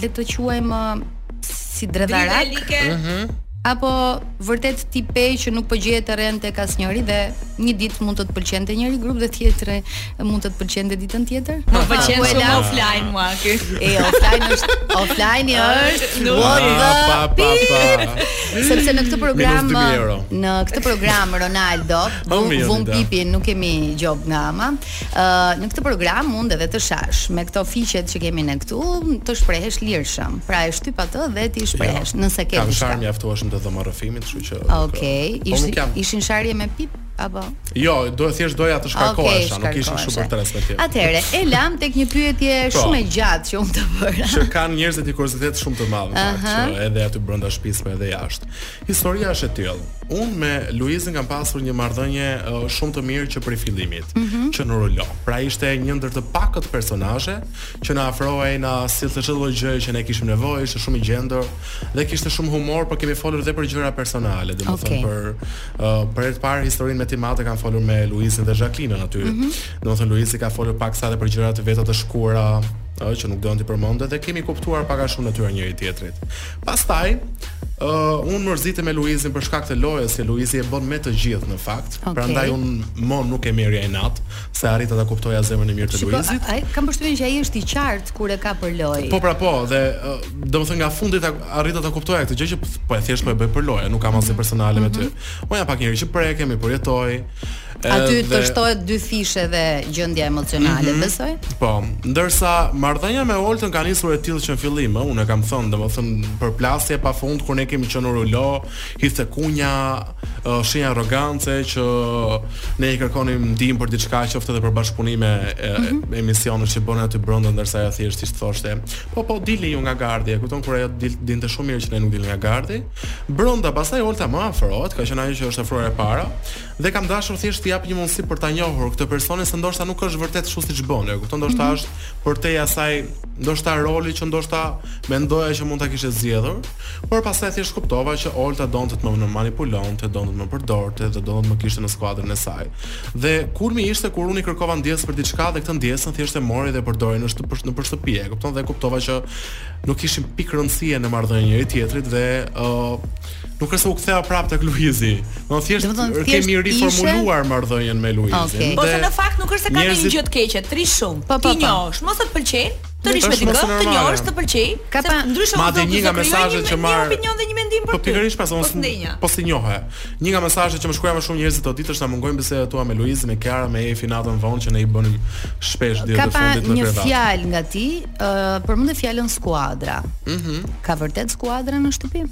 le të quajmë si dredharak. Mm -hmm. Apo vërtet ti pe që nuk po gjeje terren tek asnjëri dhe një ditë mund të të pëlqente njëri grup dhe tjetri mund të të pëlqente ditën tjetër? Më pëlqen shumë offline mua ky. E offline është offline është nuk pa pa pa. Sepse në këtë program në këtë program Ronaldo vëm pipin nuk kemi gjob nga ama. Ë në këtë program mund edhe të shash me këto fiqet që kemi ne këtu të shprehesh lirshëm. Pra e shtyp atë dhe ti shprehesh jo, nëse ke diçka. Kam sharë mjaftueshëm të dhomorrëfimit, kështu që. Okej, po ishin sharje me pip. Apo. Jo, do thjesht doja të shkarkohesha, okay, nuk ishin super stres me tjetër. Atëherë, e lam tek një pyetje po. shumë e gjatë që unë të bëra. Që kanë njerëzit kuriozitet shumë të madh, uh -huh. edhe aty brenda shtëpisë po edhe jashtë. Historia është e tillë. Unë me Luizin kam pasur një marrëdhënie uh, shumë të mirë që prej fillimit, mm -hmm. që në rulo. Pra ishte një ndër të pakët personazhe që na afrohej na sillte çdo lloj gjëje që ne kishim nevojë, ishte shumë i gjendur dhe kishte shumë humor, por kemi folur edhe për gjëra personale, domethënë okay. për Ë uh, për herë të parë historinë me Timat e kam folur me Luizin dhe Jacqueline-n aty. Mm -hmm. Domethënë Luizi ka folur paksa edhe për gjëra të veta të shkuara, ë që nuk dua t'i përmend dhe kemi kuptuar pak a shumë natyrën njëri tjetrit. Pastaj ë uh, un mërzitem me Luizin për shkak të lojës se Luizi e bën me të gjithë në fakt. Okay. Prandaj un më nuk e merrja inat, se arrita ta kuptoja zemrën e mirë të Luizit. Ai kam përshtypjen që ai është i qartë kur e ka për lojë. Po pra po, dhe uh, domethënë nga fundit arrita ta kuptoja këtë gjë që okej thjesht po e bëj për lojë, nuk kam asgjë personale me ty. Mm -hmm. Unë jam pak njeri që prekem, i përjetoj. Aty dhe... të shtohet dyfish edhe gjendja emocionale, mm -hmm. besoj. Po, ndërsa marrëdhënia me Oltën ka nisur e tillë që në fillim, ë, unë e kam thënë, domethënë përplasje pa fund kur ne kemi qenë rulo, ishte kunja, shenja arrogance që ne i kërkonim ndihmë për diçka qoftë edhe për bashkëpunime e, mm -hmm. emisionesh që bën aty brenda ndërsa ajo thjesht i thoshte Po po dilni ju nga gardhi, e kupton kur ajo dil, dinte shumë mirë që ne nuk dilnim nga gardhi. Brenda pastaj Olta më afrohet, ka qenë ajo që është afruar e para dhe kam dashur thjesht t'i jap një mundësi për ta njohur këtë personin se ndoshta nuk është vërtet kështu siç bën, e kupton? Ndoshta mm -hmm. është përtej asaj, ndoshta roli që ndoshta mendoja që mund ta kishte zgjedhur. Por pastaj thjesht kuptova që Olta donte të më manipulonte, donte të më përdorte dhe donte të më kishte në skuadrën e saj. Dhe, kulmi ishte kur unë i kërkova ndjesë për diçka dhe këtë ndjesën thjesht e mori dhe e përdori në nëpër shtëpi, e kupton? Dhe e kuptova që nuk kishim pikë rëndësie në marrëdhënie njëri-tjetrit dhe ë uh, Nuk është se u ktheva prapë tek Luizi. Do thjesht të kemi riformuluar ishe... marrëdhënien me Luizin. Okay. Po se në fakt nuk është se ka ndonjë gjë të keqe, të rish shumë. Po, po, t'i po. njohësh, mos të pëlqejnë, Të rish me dikë, të njohësh, të pëlqej. Ka pa ndryshe mund të një nga mesazhet që marr opinion dhe një mendim për po ty. Po pikërisht pse unë po s'i njoh. Një nga mesazhet që më shkruajnë më shumë njerëzit këto ditë është na mungojnë bisedat tua me Luizin me Kiarën me Efin natën vonë që ne i bënim shpesh ditët e fundit në krevat. Kapa një fjalë nga ti, ë përmende fjalën skuadra. Mhm. Ka vërtet skuadra në shtëpi?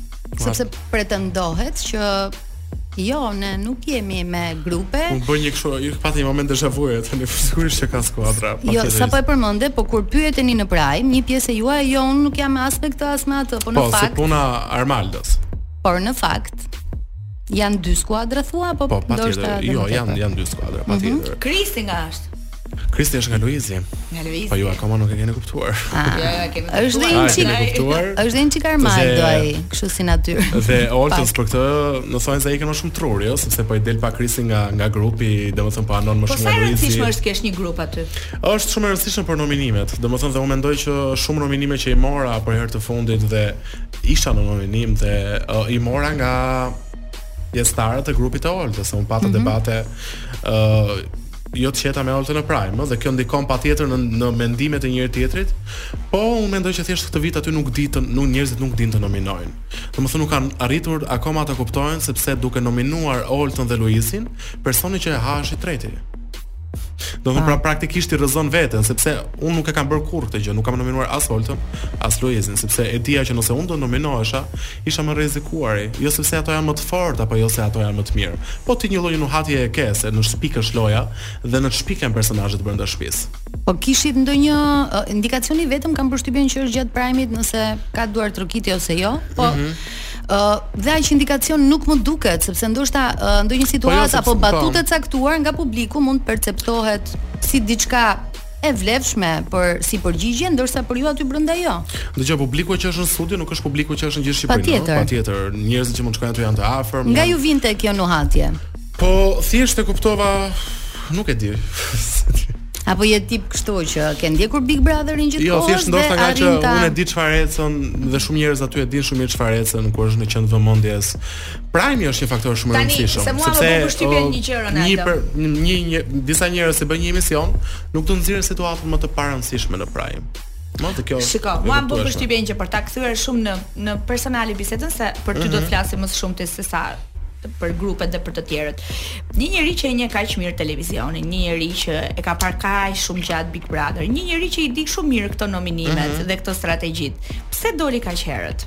Sepse pretendohet që Jo, ne nuk jemi me grupe. U bënë kështu, ju pati një moment deja vu tani sigurisht që ka skuadra. Jo, sapo e përmende, po kur pyeteni në Prime, një pjesë e juaj, jo, unë nuk jam as me këtë as me atë, po në fakt. Po, si puna Armaldos. Por në fakt, janë dy skuadra thua apo po, ndoshta? Po, patjetër. Jo, janë janë dy skuadra, patjetër. Mhm. Kristi nga është? Kristi është nga Luizi. Nga Luizi. Po ju akoma nuk e keni kuptuar. Ah. Jo, jo, e kemi kuptuar. Është dhe një çik e kuptuar. Është dhe një çik Armando ai, kështu si natyrë. Dhe Oltës për këtë, në thonë se ai kanë më shumë truri, jo, sepse po i del pa Kristi nga nga grupi, domethënë po anon më po shumë Luizi. Po sa e rëndësishme është të kesh një grup aty? Është shumë e rëndësishme për nominimet. Domethënë se unë mendoj që shumë nominime që i mora për herë të fundit dhe isha në nominim dhe uh, i mora nga pjesëtarët e grupit të Oltës, unë pata mm -hmm. debate ë uh, jo të qeta me Oltën në Prime, ëh, dhe kjo ndikon patjetër në në mendimet e njëri-tjetrit. Po unë mendoj që thjesht këtë vit aty nuk di të nuk njerëzit nuk dinë të nominojnë. Domethënë nuk kanë arritur akoma ta kuptojnë sepse duke nominuar Oltën dhe Luizin, personi që e ha është i treti. Do të thotë pra praktikisht i rrezikon veten sepse unë nuk e kam bërë kurrë këtë gjë, nuk kam nominuar as Oltën, as Luizin, sepse e dija që nëse unë do nominohesha, Isha më i rrezikuari, jo sepse ato janë më të fortë apo jo se ato janë më të mirë, po ti një lloj nuhatjeje e ke se në ç'pikë është loja dhe në ç'pikë janë personazhet brenda shtëpisë. Po kishit ndonjë indikacioni i vetëm kam përshtypjen që është gjatë prajmit nëse ka duartrokitje ose jo, po mm -hmm uh, dhe aq indikacion nuk më duket sepse ndoshta uh, ndonjë situatë po jo, apo po. batutë e caktuar nga publiku mund të perceptohet si diçka E vlefshme për si përgjigje, ndërsa për ju aty brenda jo. Dëgjo, publiku që është në studio nuk është publiku që është në gjithë Shqipërinë. Patjetër. Patjetër, njerëzit që mund të shkojnë aty janë të afërm. Nga ju vinte kjo nuhatje? Po thjesht e kuptova, nuk e di. Apo je tip kështu që ke ndjekur Big Brotherin gjithkohë? Jo, thjesht ndoshta ngaqë unë e di çfarë ecën dhe shumë njerëz aty e dinë shumë mirë çfarë ecën kur është në qendër vëmendjes. Prime është një faktor shumë i rëndësishëm. Tani, se mua më bën përshtypje një gjë Ronaldo. Një për një, një, një disa njerëz që bëjnë një emision, nuk do nxjerrin situatën më të parëndësishme në Prime. Më të kjo. Shiko, mua më bën përshtypje një gjë për ta kthyer shumë në në personale bisedën se për ty do të mhm. flasim më shumë ti se sa për grupet dhe për të tjerët. Një njeri që e njeh kaq mirë televizionin, një njeri që e ka parë kaq shumë gjatë Big Brother, një njeri që i di shumë mirë këto nominimet mm -hmm. dhe këto strategjitë. Pse doli kaq herët?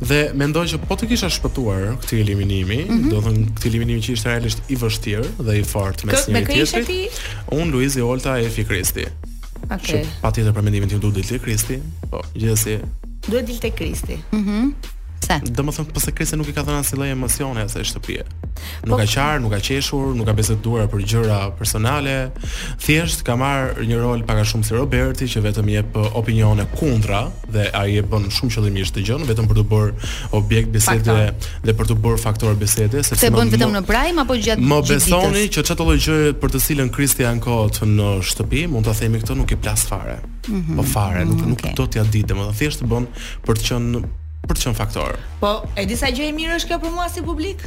Dhe mendoj që po të kisha shpëtuar këtij eliminimi, mm -hmm. domethënë këtij eliminimi që ishte realisht i vështirë dhe i fortë mes njëri tjetrit. Ti... Un Luizi Olta e Efi Kristi. Okej. Okay. Patjetër për mendimin tim duhet të dilte Kristi. Po, gjithsesi. Duhet të dilte Kristi. Mhm. Mm Pse? Domethënë, sepse Kristi nuk i ka dhënë asnjë lloj emocioni asaj shtëpie. Nuk po, ka qarë, nuk ka qeshur, nuk ka biseduar për gjëra personale. Thjesht ka marrë një rol pak a shumë si Roberti që vetëm jep opinione kundra, dhe ai e bën shumë qëllimisht këtë gjënë vetëm për t'u bërë objekt bisede dhe për t'u bërë faktor bisede sepse e bën vetëm në prajm apo gjatë më besoni që çdo lloj gjëje për të cilën Kristi ankohet në shtëpi mund ta themi këto nuk i plas fare mm -hmm. po fare nuk nuk do t'ia di domethënë thjesht e bën për të qenë për të qenë faktor po e di sa gjë e mirë është kjo për mua si publik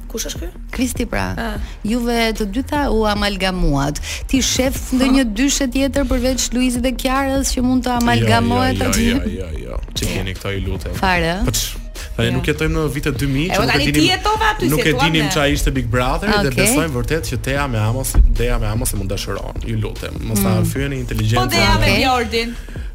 Kush është ky? Kristi pra. Ah. Juve të dyja u amalgamuat. Ti shef ndonjë dyshe tjetër përveç Luizit dhe Kiarës që mund të amalgamohet jo, jo, aty? Jo, jo, jo, jo. Ç'i keni këta i lutem. Fare. Po Tani jo. nuk jetojmë në vitet 2000, që nuk e dinim. Aty, nuk e dinim ç'a ishte Big Brother okay. dhe besojmë vërtet që Dea me Amos, Dea me Amos e mund dashuron. Ju lutem, mos na mm. fyeni inteligjencën. Po Dea me Jordin.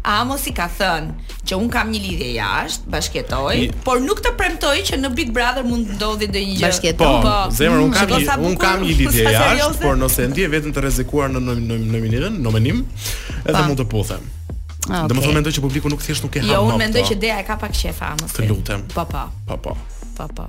Amos i ka thënë që unë kam një lidhje jashtë, bashkëjetoj, I... por nuk të premtoj që në Big Brother mund të ndodhi ndonjë gjë. Bashkëjetoj. Po, po. zemër unë kam një unë kam një lidhje jashtë, por nëse ndiej veten të rrezikuar në nominim, nominim, edhe po. mund të puthem. Okay. Dhe domethënë mendoj që publiku nuk thjesht nuk e jo, ha. Jo, unë mendoj që Dea e ka pak qejf Amos. Të lutem. Po po. Po po. Po po.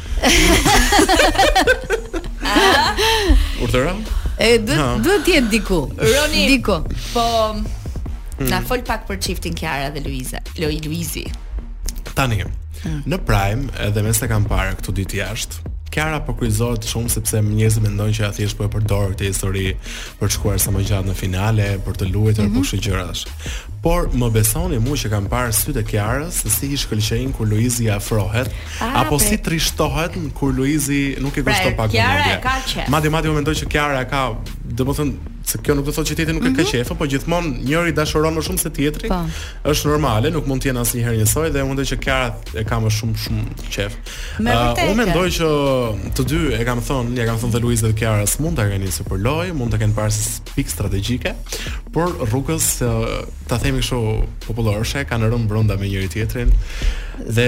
Urdhëro? E duhet duhet të jetë diku. Roni diku. Po hmm. na fol pak për çiftin Kiara dhe Luiza. Loi Luizi. Tani. Hmm. Në Prime edhe me sa kam parë këto ditë jashtë. Kiara po kryqëzohet shumë sepse njerëzit mendojnë që ajo thjesht po e përdor këtë histori për të shkuar sa më gjatë në finale, për të luajtur mm -hmm. kushte gjërash. Por më besoni mua që kam parë sytë e Kiarës se si i shkëlqejnë kur Luizi i afrohet, A, apo si trishtohet kur Luizi nuk i pra, kushton pak vëmendje. Madje madje unë mendoj që Kiara e ka, domethënë se kjo nuk do të thotë që tjetri nuk e ka mhm. qejf, por gjithmonë njëri dashuron më shumë se tjetri. Po. Është normale, nuk mund të jenë asnjëherë njësoj dhe unë mendoj që Kiara e ka më shumë shumë qejf. Unë mendoj që të dy e kam thënë, ia kam thënë dhe Luizit dhe Kiarës mund ta kenë nisur për lojë, mund të kenë parë pikë strategjike, por rrugës të, ta themi kështu popullorçe, kanë rënë brenda me njëri tjetrin dhe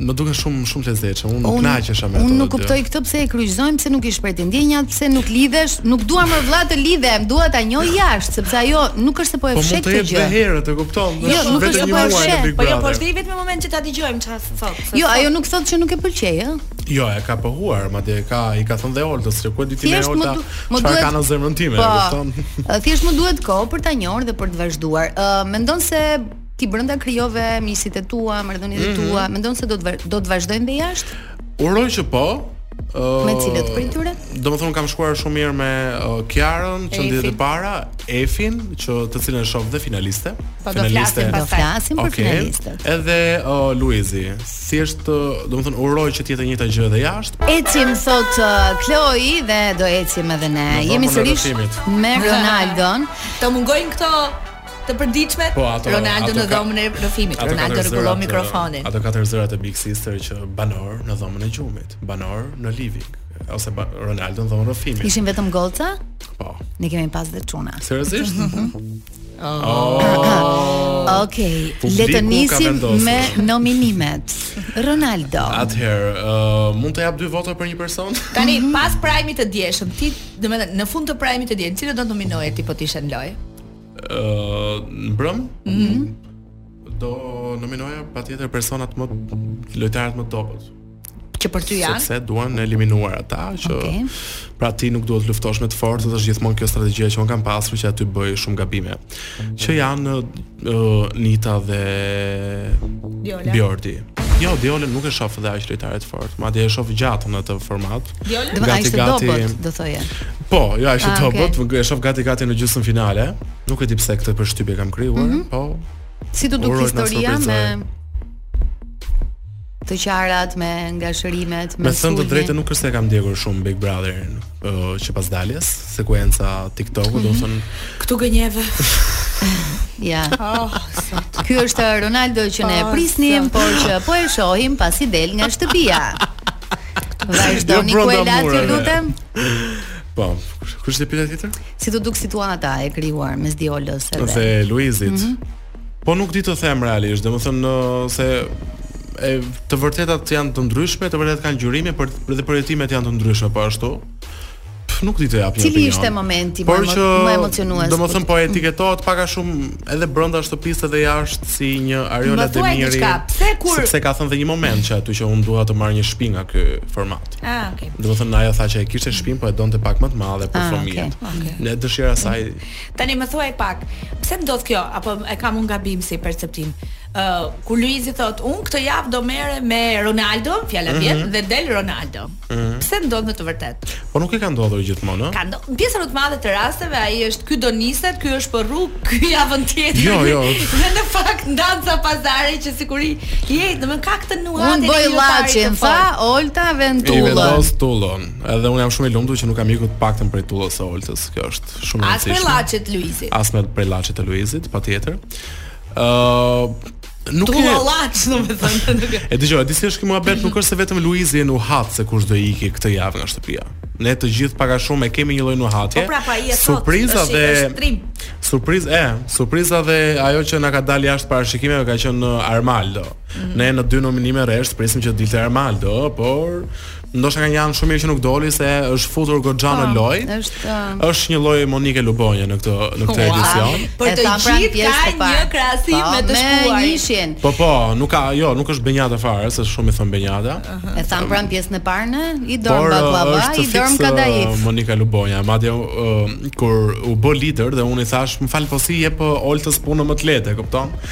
më duken shumë shumë të lezetshëm. Unë u kënaqesha me ato. Unë nuk kuptoj këtë pse e kryqëzojmë, pse nuk i shpreh ndjenjat, pse nuk lidhesh, nuk dua mo vëlla të lidhem, dua ta njoh jashtë, sepse ajo nuk është se po e fsheh këtë gjë. Po mund të jetë herët, të kupton? Jo, nuk është se po e fsheh, po jo, po është vetëm një moment që ta dëgjojmë çfarë thotë. Jo, ajo nuk thotë që nuk e pëlqej, ëh. Jo, e ka pohuar, madje ka i ka thënë dhe Oltës, se ku e di ti moj Olta. Më Çfarë duhet ka në zemrën time, po, e kupton? Thjesht më duhet kohë për ta njohur dhe për të vazhduar. Ë uh, mendon se ti brenda krijove miqësitë e tua, marrëdhëniet e mm -hmm. tua, mendon se do të do të vazhdojnë dhe jashtë? Uroj që po. Uh, me cilët prej tyre? Domethënë kam shkuar shumë mirë me uh, Kiarën, që në ditët e para, Efin, që të cilën e shoh dhe finaliste. Po do flasim pastaj. Do flasim për okay. finalistët. Edhe uh, Luizi, Thjesht, domethënë uroj që të jetë e njëjta gjë edhe jashtë. Ecim sot Kloi uh, dhe do ecim edhe ne. Jemi sërish me Ronaldon. Të mungojnë këto të përditshme. Po, ato, Ronaldo ato në dhomën e rrëfimit. Ronaldo rregullon mikrofonin. Ato katër zërat e Big Sister që banorë në dhomën e gjumit, banorë në living ose ba, Ronaldo në dhomën e rrëfimit. Ishin vetëm goca? Po. Ne kemi pas dhe çuna. Seriozisht? Oh. Okej, okay. le të nisim me nominimet. Ronaldo. Atëherë, uh, mund të jap dy vota për një person? Tani mhm. pas prajmit të djeshëm, ti, domethënë, në fund të prajmit të djeshëm, cilin do të nominoje ti po t'ishe në lojë? Ëh, uh, mbrëm? Mhm. Mm do nominoja patjetër personat më lojtarët më topët. që për ty janë. Sepse duhen eliminuar ata që okay. pra ti nuk duhet të luftosh me të fortë, është gjithmonë kjo strategjia që un kam pasur që aty bëj shumë gabime. Që janë uh, Nita dhe Bjordi. Bjordi. Jo, Diolën nuk e shoh dhe aq lojtare të fortë, madje e shoh gjatë në atë format. Diolën do të thotë gati... dobët, do thoje. Po, jo, ajo është ah, e dobët, okay. e shoh gati gati në gjysmë finale. Nuk e di pse këtë përshtypje kam krijuar, mm -hmm. po. Si t'u duk historia me të qarat me ngashërimet, me Me thënë të drejtën nuk është se e kam ndjekur shumë Big Brother uh, që pas daljes, sekuenca TikTok-u, mm -hmm. do mhm. thënë këtu gënjeve. ja. Oh, Ky është Ronaldo që ne prisnim, por që po e shohim pasi del nga shtëpia. Vazhdoni jo, ku e latë, ju lutem. Po, kush është pyetja tjetër? Si t'u duk situata e krijuar mes Diolës edhe. Dhe Luizit. Mm -hmm. Po nuk di të them realisht, domethënë se e, të vërtetat janë të ndryshme, të vërtetat kanë ngjyrime, por dhe përjetimet janë të ndryshme po ashtu. Nuk di të jap një opinion. Cili ishte momenti më që, më emocionues? Domethënë po etiketohet pak a shumë edhe brenda shtëpisë edhe jashtë si një Ariola Demiri. Sikur sepse ka thënë dhe një moment që aty që unë dua të marr një shtëpi nga ky format. Ah, okay. Domethënë ajo tha që e kishte shtëpinë, po e donte pak më të madhe për ah, fëmijët. Okay, okay. Ne dëshira saj. Tani më thuaj pak, pse ndodh kjo apo e kam un gabim si perceptim? Ë uh, kur Luizi thot, un këtë javë do merrem me Ronaldon, fjala mhm. vjen mm -hmm. dhe del Ronaldo. Mm -hmm. Pse ndodh në të vërtetë? Po nuk ka ndodhur gjithmonë, ë? Ka ndodhur. Pjesën më të madhe të rasteve ai është ky do niset, ky është për rrugë, ky javën tjetër. Jo, jo. Dhe në fakt ndan ca pazare që sikuri i ej, domethënë ka këtë nuancë. Un bëj llaçin, fa, Olta vë tullën. I vendos tullën. Edhe un jam shumë i lumtur që nuk kam ikur të paktën prej tullës së Oltës, kjo është. është shumë e rëndësishme. As për llaçet e Luizit. As me për llaçet e Luizit, patjetër. Ëh, uh, nuk e laç, domethënë, nuk e. E dëgjoj, di si është muhabeti, nuk është se vetëm Luizi e nuhat se kush do iki këtë javë nga shtëpia. Ne të gjithë pak a shumë e kemi një lloj nuhatje. Po prapë ai e thotë. Surpriza dhe Surprizë, e, surpriza dhe ajo që na ka dalë jashtë parashikimeve ka qenë Armaldo. Mm -hmm. Ne në dy nominime rresht prisnim që të dilte Armaldo, por Ndoshta ka qenë shumë mirë që nuk doli se është futur goxha në po, lojë. Është um, është një lloj Monika Lubonja në këtë në këtë edicion. Për të gjithë ka një krahasim po, me të shkuarin. Po po, nuk ka, jo, nuk është Benjata fare, se shumë i thonë Benjata. E thamë pra në pjesën e parë në një dorë bakllava, uh, një dorë kadaif. Uh, Monika Lubonja, madje uh, kur u bë lider dhe unë i thashë, më fal po s'i jep Oltës punën më të lehtë, kupton?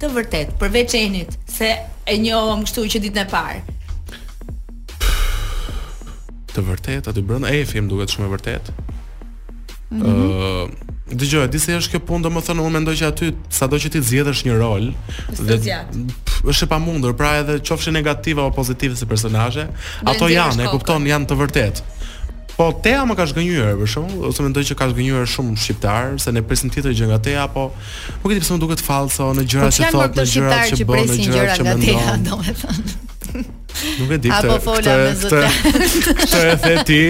Të vërtetë, përveç Enit, se e njoha kështu që ditën e parë. Të vërtetë, aty brenda Efi më duket shumë e vërtetë. Ëh, mm -hmm. uh, Dëgjo, di si është kjo punë, domethënë unë mendoj që aty sado që ti të zgjedhësh një rol dhe është e pamundur, pra edhe qofshin negative apo pozitive si personazhe, ato janë, e kupton, janë të vërtetë. Po Tea më ka zhgënjyer për shembull, ose mendoj që ka zhgënjyer shumë shqiptarë, se ne prisnim tjetër gjë nga Tea, po nuk e di pse më duket fallso në gjëra po që thotë, në gjëra që bën, në gjëra që mendon. Nuk e di këtë. Apo fola me zotë. Këtë e the ti.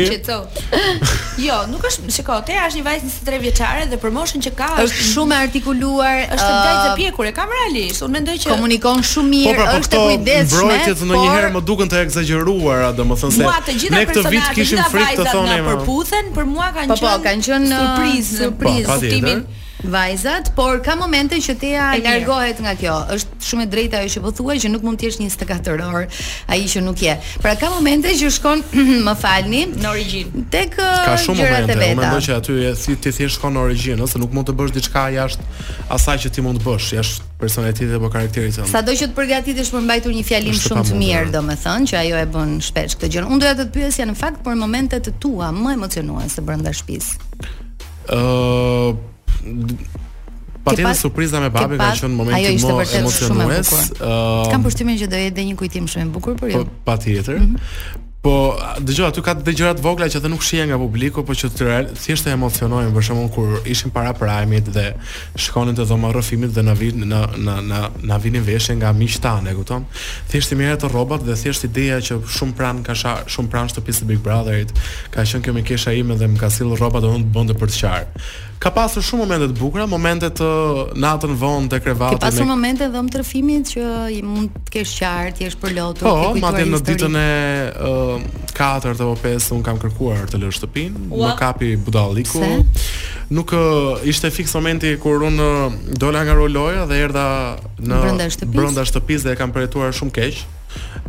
Jo, nuk është, shiko, Tea është një vajzë tre vjeçare dhe për moshën që ka është shumë e artikuluar, është uh, vajzë e pjekur, e kam realisht. Unë mendoj që komunikon shumë mirë, po, pra, po, është e kujdesshme. Po pra, këto ndonjëherë më duken të ekzagjeruara, domethënë se mua, ne këtë vit kishim frikë të themi. Për'puthen, për mua kanë po, po, qenë kanë qenë uh, surprizë, surprizë, po, kuptimin vajzat, por ka momente që Tea largohet nga kjo. Është Shumë e drejtë ajo që po thua që nuk mund të jesh 24 orë ai që nuk je. Pra ka momente që shkon, më falni, në origjinë. Tea ka shumë momente, unë mendoj që aty e si ti thjesht shkon në origjinë, ose nuk mund të bësh diçka jashtë asaj që ti mund të bësh, jashtë personalitetit apo karakterit tënd. Sado që të përgatitesh për të mbajtur një fjalim shumë të mirë, domethënë që ajo e bën shpesh këtë gjë. Unë doja të të pyesja në fakt për momentet e tua më emocionuese brenda shtëpisë. Ëh, uh, Patjetër pas, surpriza me babin ka qenë momenti më emocionues. Ëh, kam përshtymin që do jetë një kujtim shumë i bukur për ju. Po, patjetër. Mm -hmm. Po, dëgjo, aty ka dhe gjëra të vogla që edhe nuk shihen nga publiku, por që të real, thjesht të emocionojnë, për shembull kur ishim para prajmit dhe shkonim te dhoma e rrëfimit dhe na vin na na na na vinin veshje nga miqtë tanë, e kupton? Thjesht i merr ato rrobat dhe thjesht ideja që shumë pranë ka sha, shumë pranë shtëpisë së Big Brotherit, ka qenë kjo mikesha ime dhe më ka sjellë rrobat dhe më bënte për të qarë. Ka pasur shumë momente të bukura, momente të natën vonë te krevati. Ka pasur me... momente në dhomë të rrëfimit që mund të kesh qarë, të jesh përlotur, po, të kujtosh. Po, madje në ditën e uh, 4 apo 5 unë kam kërkuar të lë shtëpinë, më kapi budalliku. Nuk uh, ishte fiks momenti kur unë uh, dola nga rulotja dhe erdha brenda shtëpisë dhe e kam përjetuar shumë keq.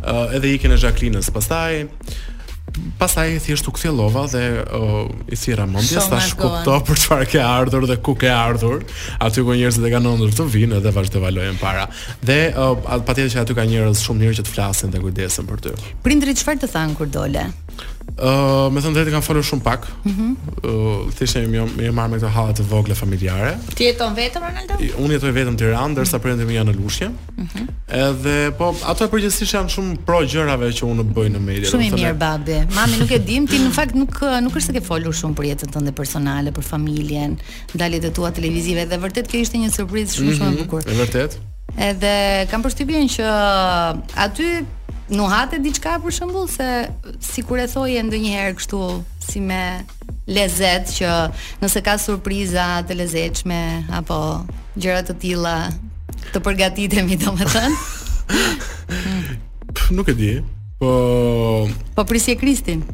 uh, edhe ikjen e Zhaklinës pastaj pastaj e thjesht u kthjellova dhe uh, i thira mendjes so tash kupto për çfarë ke ardhur dhe ku ke ardhur aty ku njerëzit e kanë ëndërr të vijnë dhe vazhdo lojën para dhe uh, patjetër që aty ka njerëz shumë të mirë që të flasin dhe kujdesen për ty prindërit çfarë të thanë kur dole Uh, me thënë të drejtën kam folur shumë pak. Ëh, mm -hmm. uh, thjesht jam marrë me këto halle të vogla familjare. Ti jeton vetëm Ronaldo? Unë jetoj vetëm në Tiranë, ndërsa prindërit e mi janë në Lushnje. Mhm. Edhe po ato përgjithësisht janë shumë pro gjërave që unë bëj në media. Shumë i mirë babi. Mami nuk e di, ti në fakt nuk nuk është se ke folur shumë për jetën tënde personale, për familjen, në daljet e tua televizive dhe vërtet kjo ishte një surprizë shumë shumë e mhm, bukur. Është vërtet. Edhe kam përshtypjen që aty nuhate diçka për shembull se sikur e thoje ndonjëherë kështu si me lezet që nëse ka surpriza të lezetshme apo gjëra të tilla të përgatitemi domethënë. nuk e di. Po Po prisje Kristin.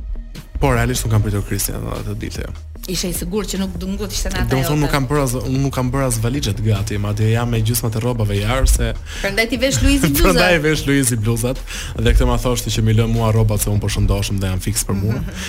Po realisht nuk kam pritur Kristin atë ditë. Isha i sigurt që nuk nuk do të ishte nata jote. Domethënë nuk kam bërë as unë nuk kam bërë as valixhet gati, madje jam me gjysmat e rrobave jashtë se Prandaj t'i vesh Luizi bluzat. Prandaj vesh Luizi bluzat dhe këtë ma thoshte që m'i lë mua rrobat se unë po shëndoshem dhe janë fiks për mua.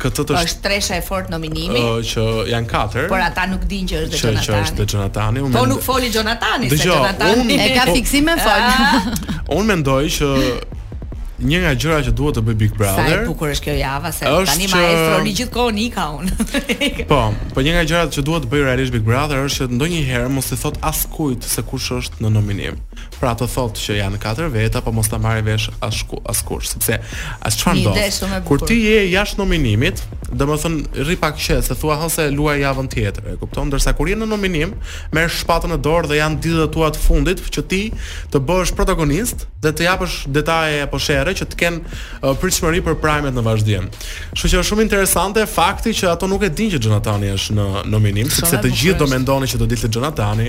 Kjo është tresha e fortë në nominim. Ë uh, që janë katër. Por ata nuk dinë që është Jonathan. Që është Jonathan. Po nuk foli Jonathan, se Jonathan e ka fiksim me fol. Unë mendoj që një nga gjërat që duhet të bëj Big Brother. Sa e bukur është kjo java se është tani maestro i gjithë kohën i kam unë. po, po një nga gjërat që duhet të bëj realisht Big Brother është që ndonjëherë mos i thotë askujt se kush është në nominim. Pra të thotë që janë katër veta, po mos ta marrë vesh asku, askush, sepse as çfarë Një ide ndodh. shumë e bukur. Kur ti je jashtë nominimit, domethënë rri pak qetë, se thua hajt se luaj javën tjetër, e kupton? Ndërsa kur je në nominim, merr shpatën në dorë dhe janë ditët e tua të fundit që ti të bëhesh protagonist dhe të japësh detaje apo shere që të kenë uh, pritshmëri për prajmet në vazhdim. Kështu që është shumë interesante fakti që ato nuk e dinë që Jonatani është në nominim, sepse e të bukur gjithë do është. mendonin që do dilte Jonatani,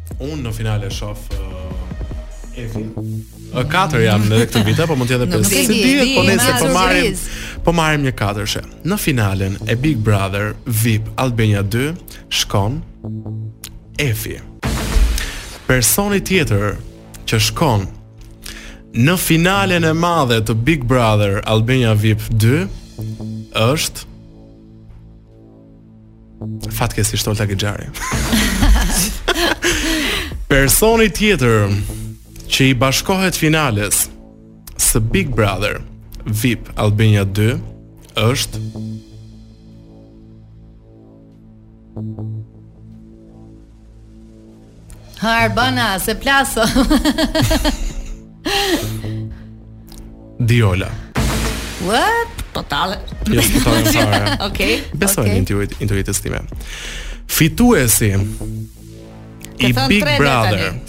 Unë në finale shof uh, Efin. Ë katër janë dhe këtë vit, apo mund të jetë edhe pesë. Nuk e di, po nëse po marrim po marrim një katërshe. Në finalen e Big Brother VIP Albania 2 shkon Efi. Personi tjetër që shkon në finalen e madhe të Big Brother Albania VIP 2 është Fatkeqësisht Olta Gixhari. Personi tjetër që i bashkohet finales së Big Brother VIP Albania 2 është Ha Arbana, se plaso. Diola. What? Totale. Jo, totale fare. Okej. Besoj okay. intuit, intuitës time. Fituesi i Big Brother. Tani.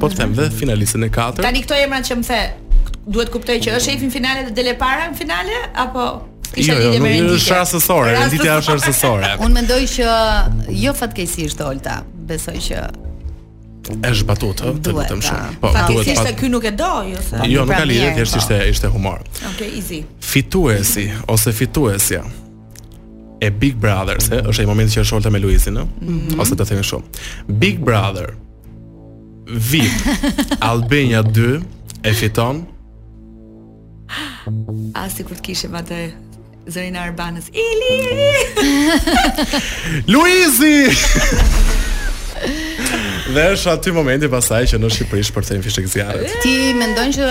Po të them dhe finalisten e katërt. Tani këto emrat që më the, duhet kuptoj që është Efi në finale dhe del para në finale apo Isha jo, jo, nuk është rastësore, renditja është rastësore. Unë mendoj që jo fatkeqësisht Olta, besoj që është batutë, ëh, të lutem shumë. Po, duhet pas. Ky nuk e do, jo se. Jo, nuk ka pra lidhje, thjesht ishte ishte humor. Okej, easy. Fituesi ose fituesja. e Big Brother, se është ai momenti që është Olta me Luizin, ëh, mm -hmm. ose të lutem shumë. Big Brother VIP Albania 2 e fiton. A sikur të kishim atë zërin e Arbanës. Ili! Luizi! Dhe është aty momenti pasaj që në Shqipëri shpërthejnë fishekzjarrët. Ti mendon që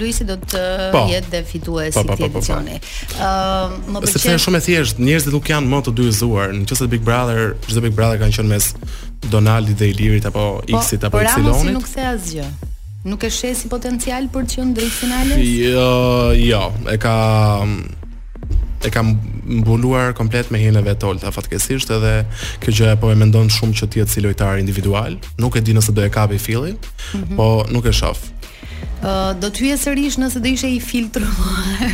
Luizi do të po, jetë dhe fitues po, po, po, po, po. Ëm, më pëlqen. Sepse është shumë e thjeshtë, njerëzit nuk janë më të dyezuar. Nëse Big Brother, çdo Big Brother kanë qenë mes Donaldit dhe Ilirit apo po, X-it apo Y-it. Po, për Amosin nuk the asgjë. Nuk e sheh si potencial për të qenë drejt finales? Jo, jo, e ka e ka mbuluar komplet me hijen e vet Olta fatkeqësisht edhe kjo gjëja po e mendon shumë që të jetë si lojtar individual, nuk e di nëse do e kapë fillin, mm -hmm. po nuk e shoh. do të hyje sërish nëse do ishe infiltruar.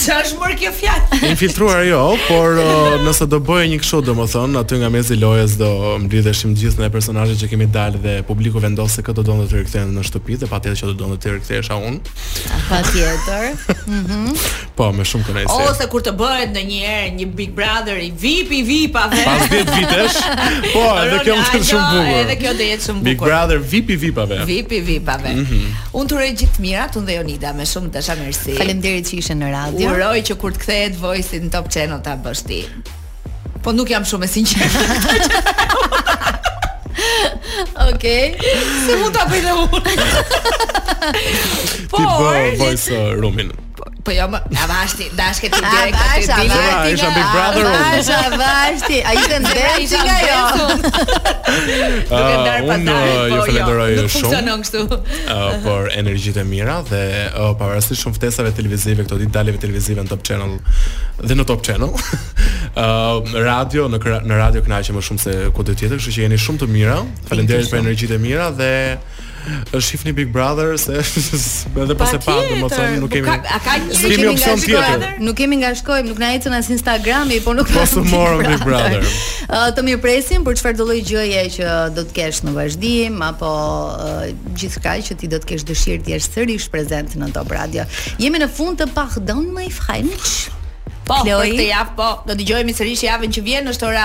Çfarë është more kjo fjalë? Infiltruar jo, por uh, nëse do bëhej një kështu, domethënë aty nga mezi lojës do mblidheshim gjithë ne personazhet që kemi dalë dhe publiku të vendoste se kë do donte të rikthente në shtëpi dhe patjetër që do donte të rikthehesha unë. Patjetër. Mhm. Po, me shumë kënaqësi. Ose kur të bëhet ndonjëherë një Big Brother i VIP i VIP-ave. Pas 10 vitesh. Po, edhe kjo është shumë bukur. Edhe kjo do jetë shumë bukur. Big Brother VIP i VIP-ave. VIP i VIP-ave. Mm -hmm. Unë të uroj gjithë të mirat, unë dhe Jonida me shumë dashamirësi. Faleminderit që ishe në radio. Uroj që kur të kthehet Voice-i në Top Channel ta bësh ti. Po nuk jam shumë e sinqertë. Okej. Se mund ta bëj dhe unë. Po, ti bëj V uh, roomin. Po, po jo, më, a vashti, dashke ti direkt te The Voice. Shëra, isha Big Brother. A vashti, a vashti, a ishte në dhe, isha nga jo. Nuk e ah, dalë pa dalë, uh, po jo, falenderoj shumë. Nuk funksionon kështu. Ah, për energjitë e mira dhe uh, pavarësisht shumë ftesave televizive, këto ditë daljeve televizive në Top Channel dhe në Top Channel. Uh, radio, në, në radio kënaqem më shumë se kudo tjetër, kështu që jeni shumë të mira. Faleminderit për energjitë e mira dhe... E shifni Big Brother se edhe pse pa domethënë nuk kemi akoma një që kemi opsion tjetër. Nuk kemi nga shkojmë, nuk na ecën as Instagrami, po nuk po të morëm Big Brother. Të mirëpresim për çfarëdo lloj gjëje që do të kesh në vazhdim apo gjithçka që ti do të kesh dëshirë të jesh sërish prezant në Top Radio. Jemi në fund të Pardon My French. Po, Kloj. për këtë javë po, do dëgjohemi sërish javën që vjen, është ora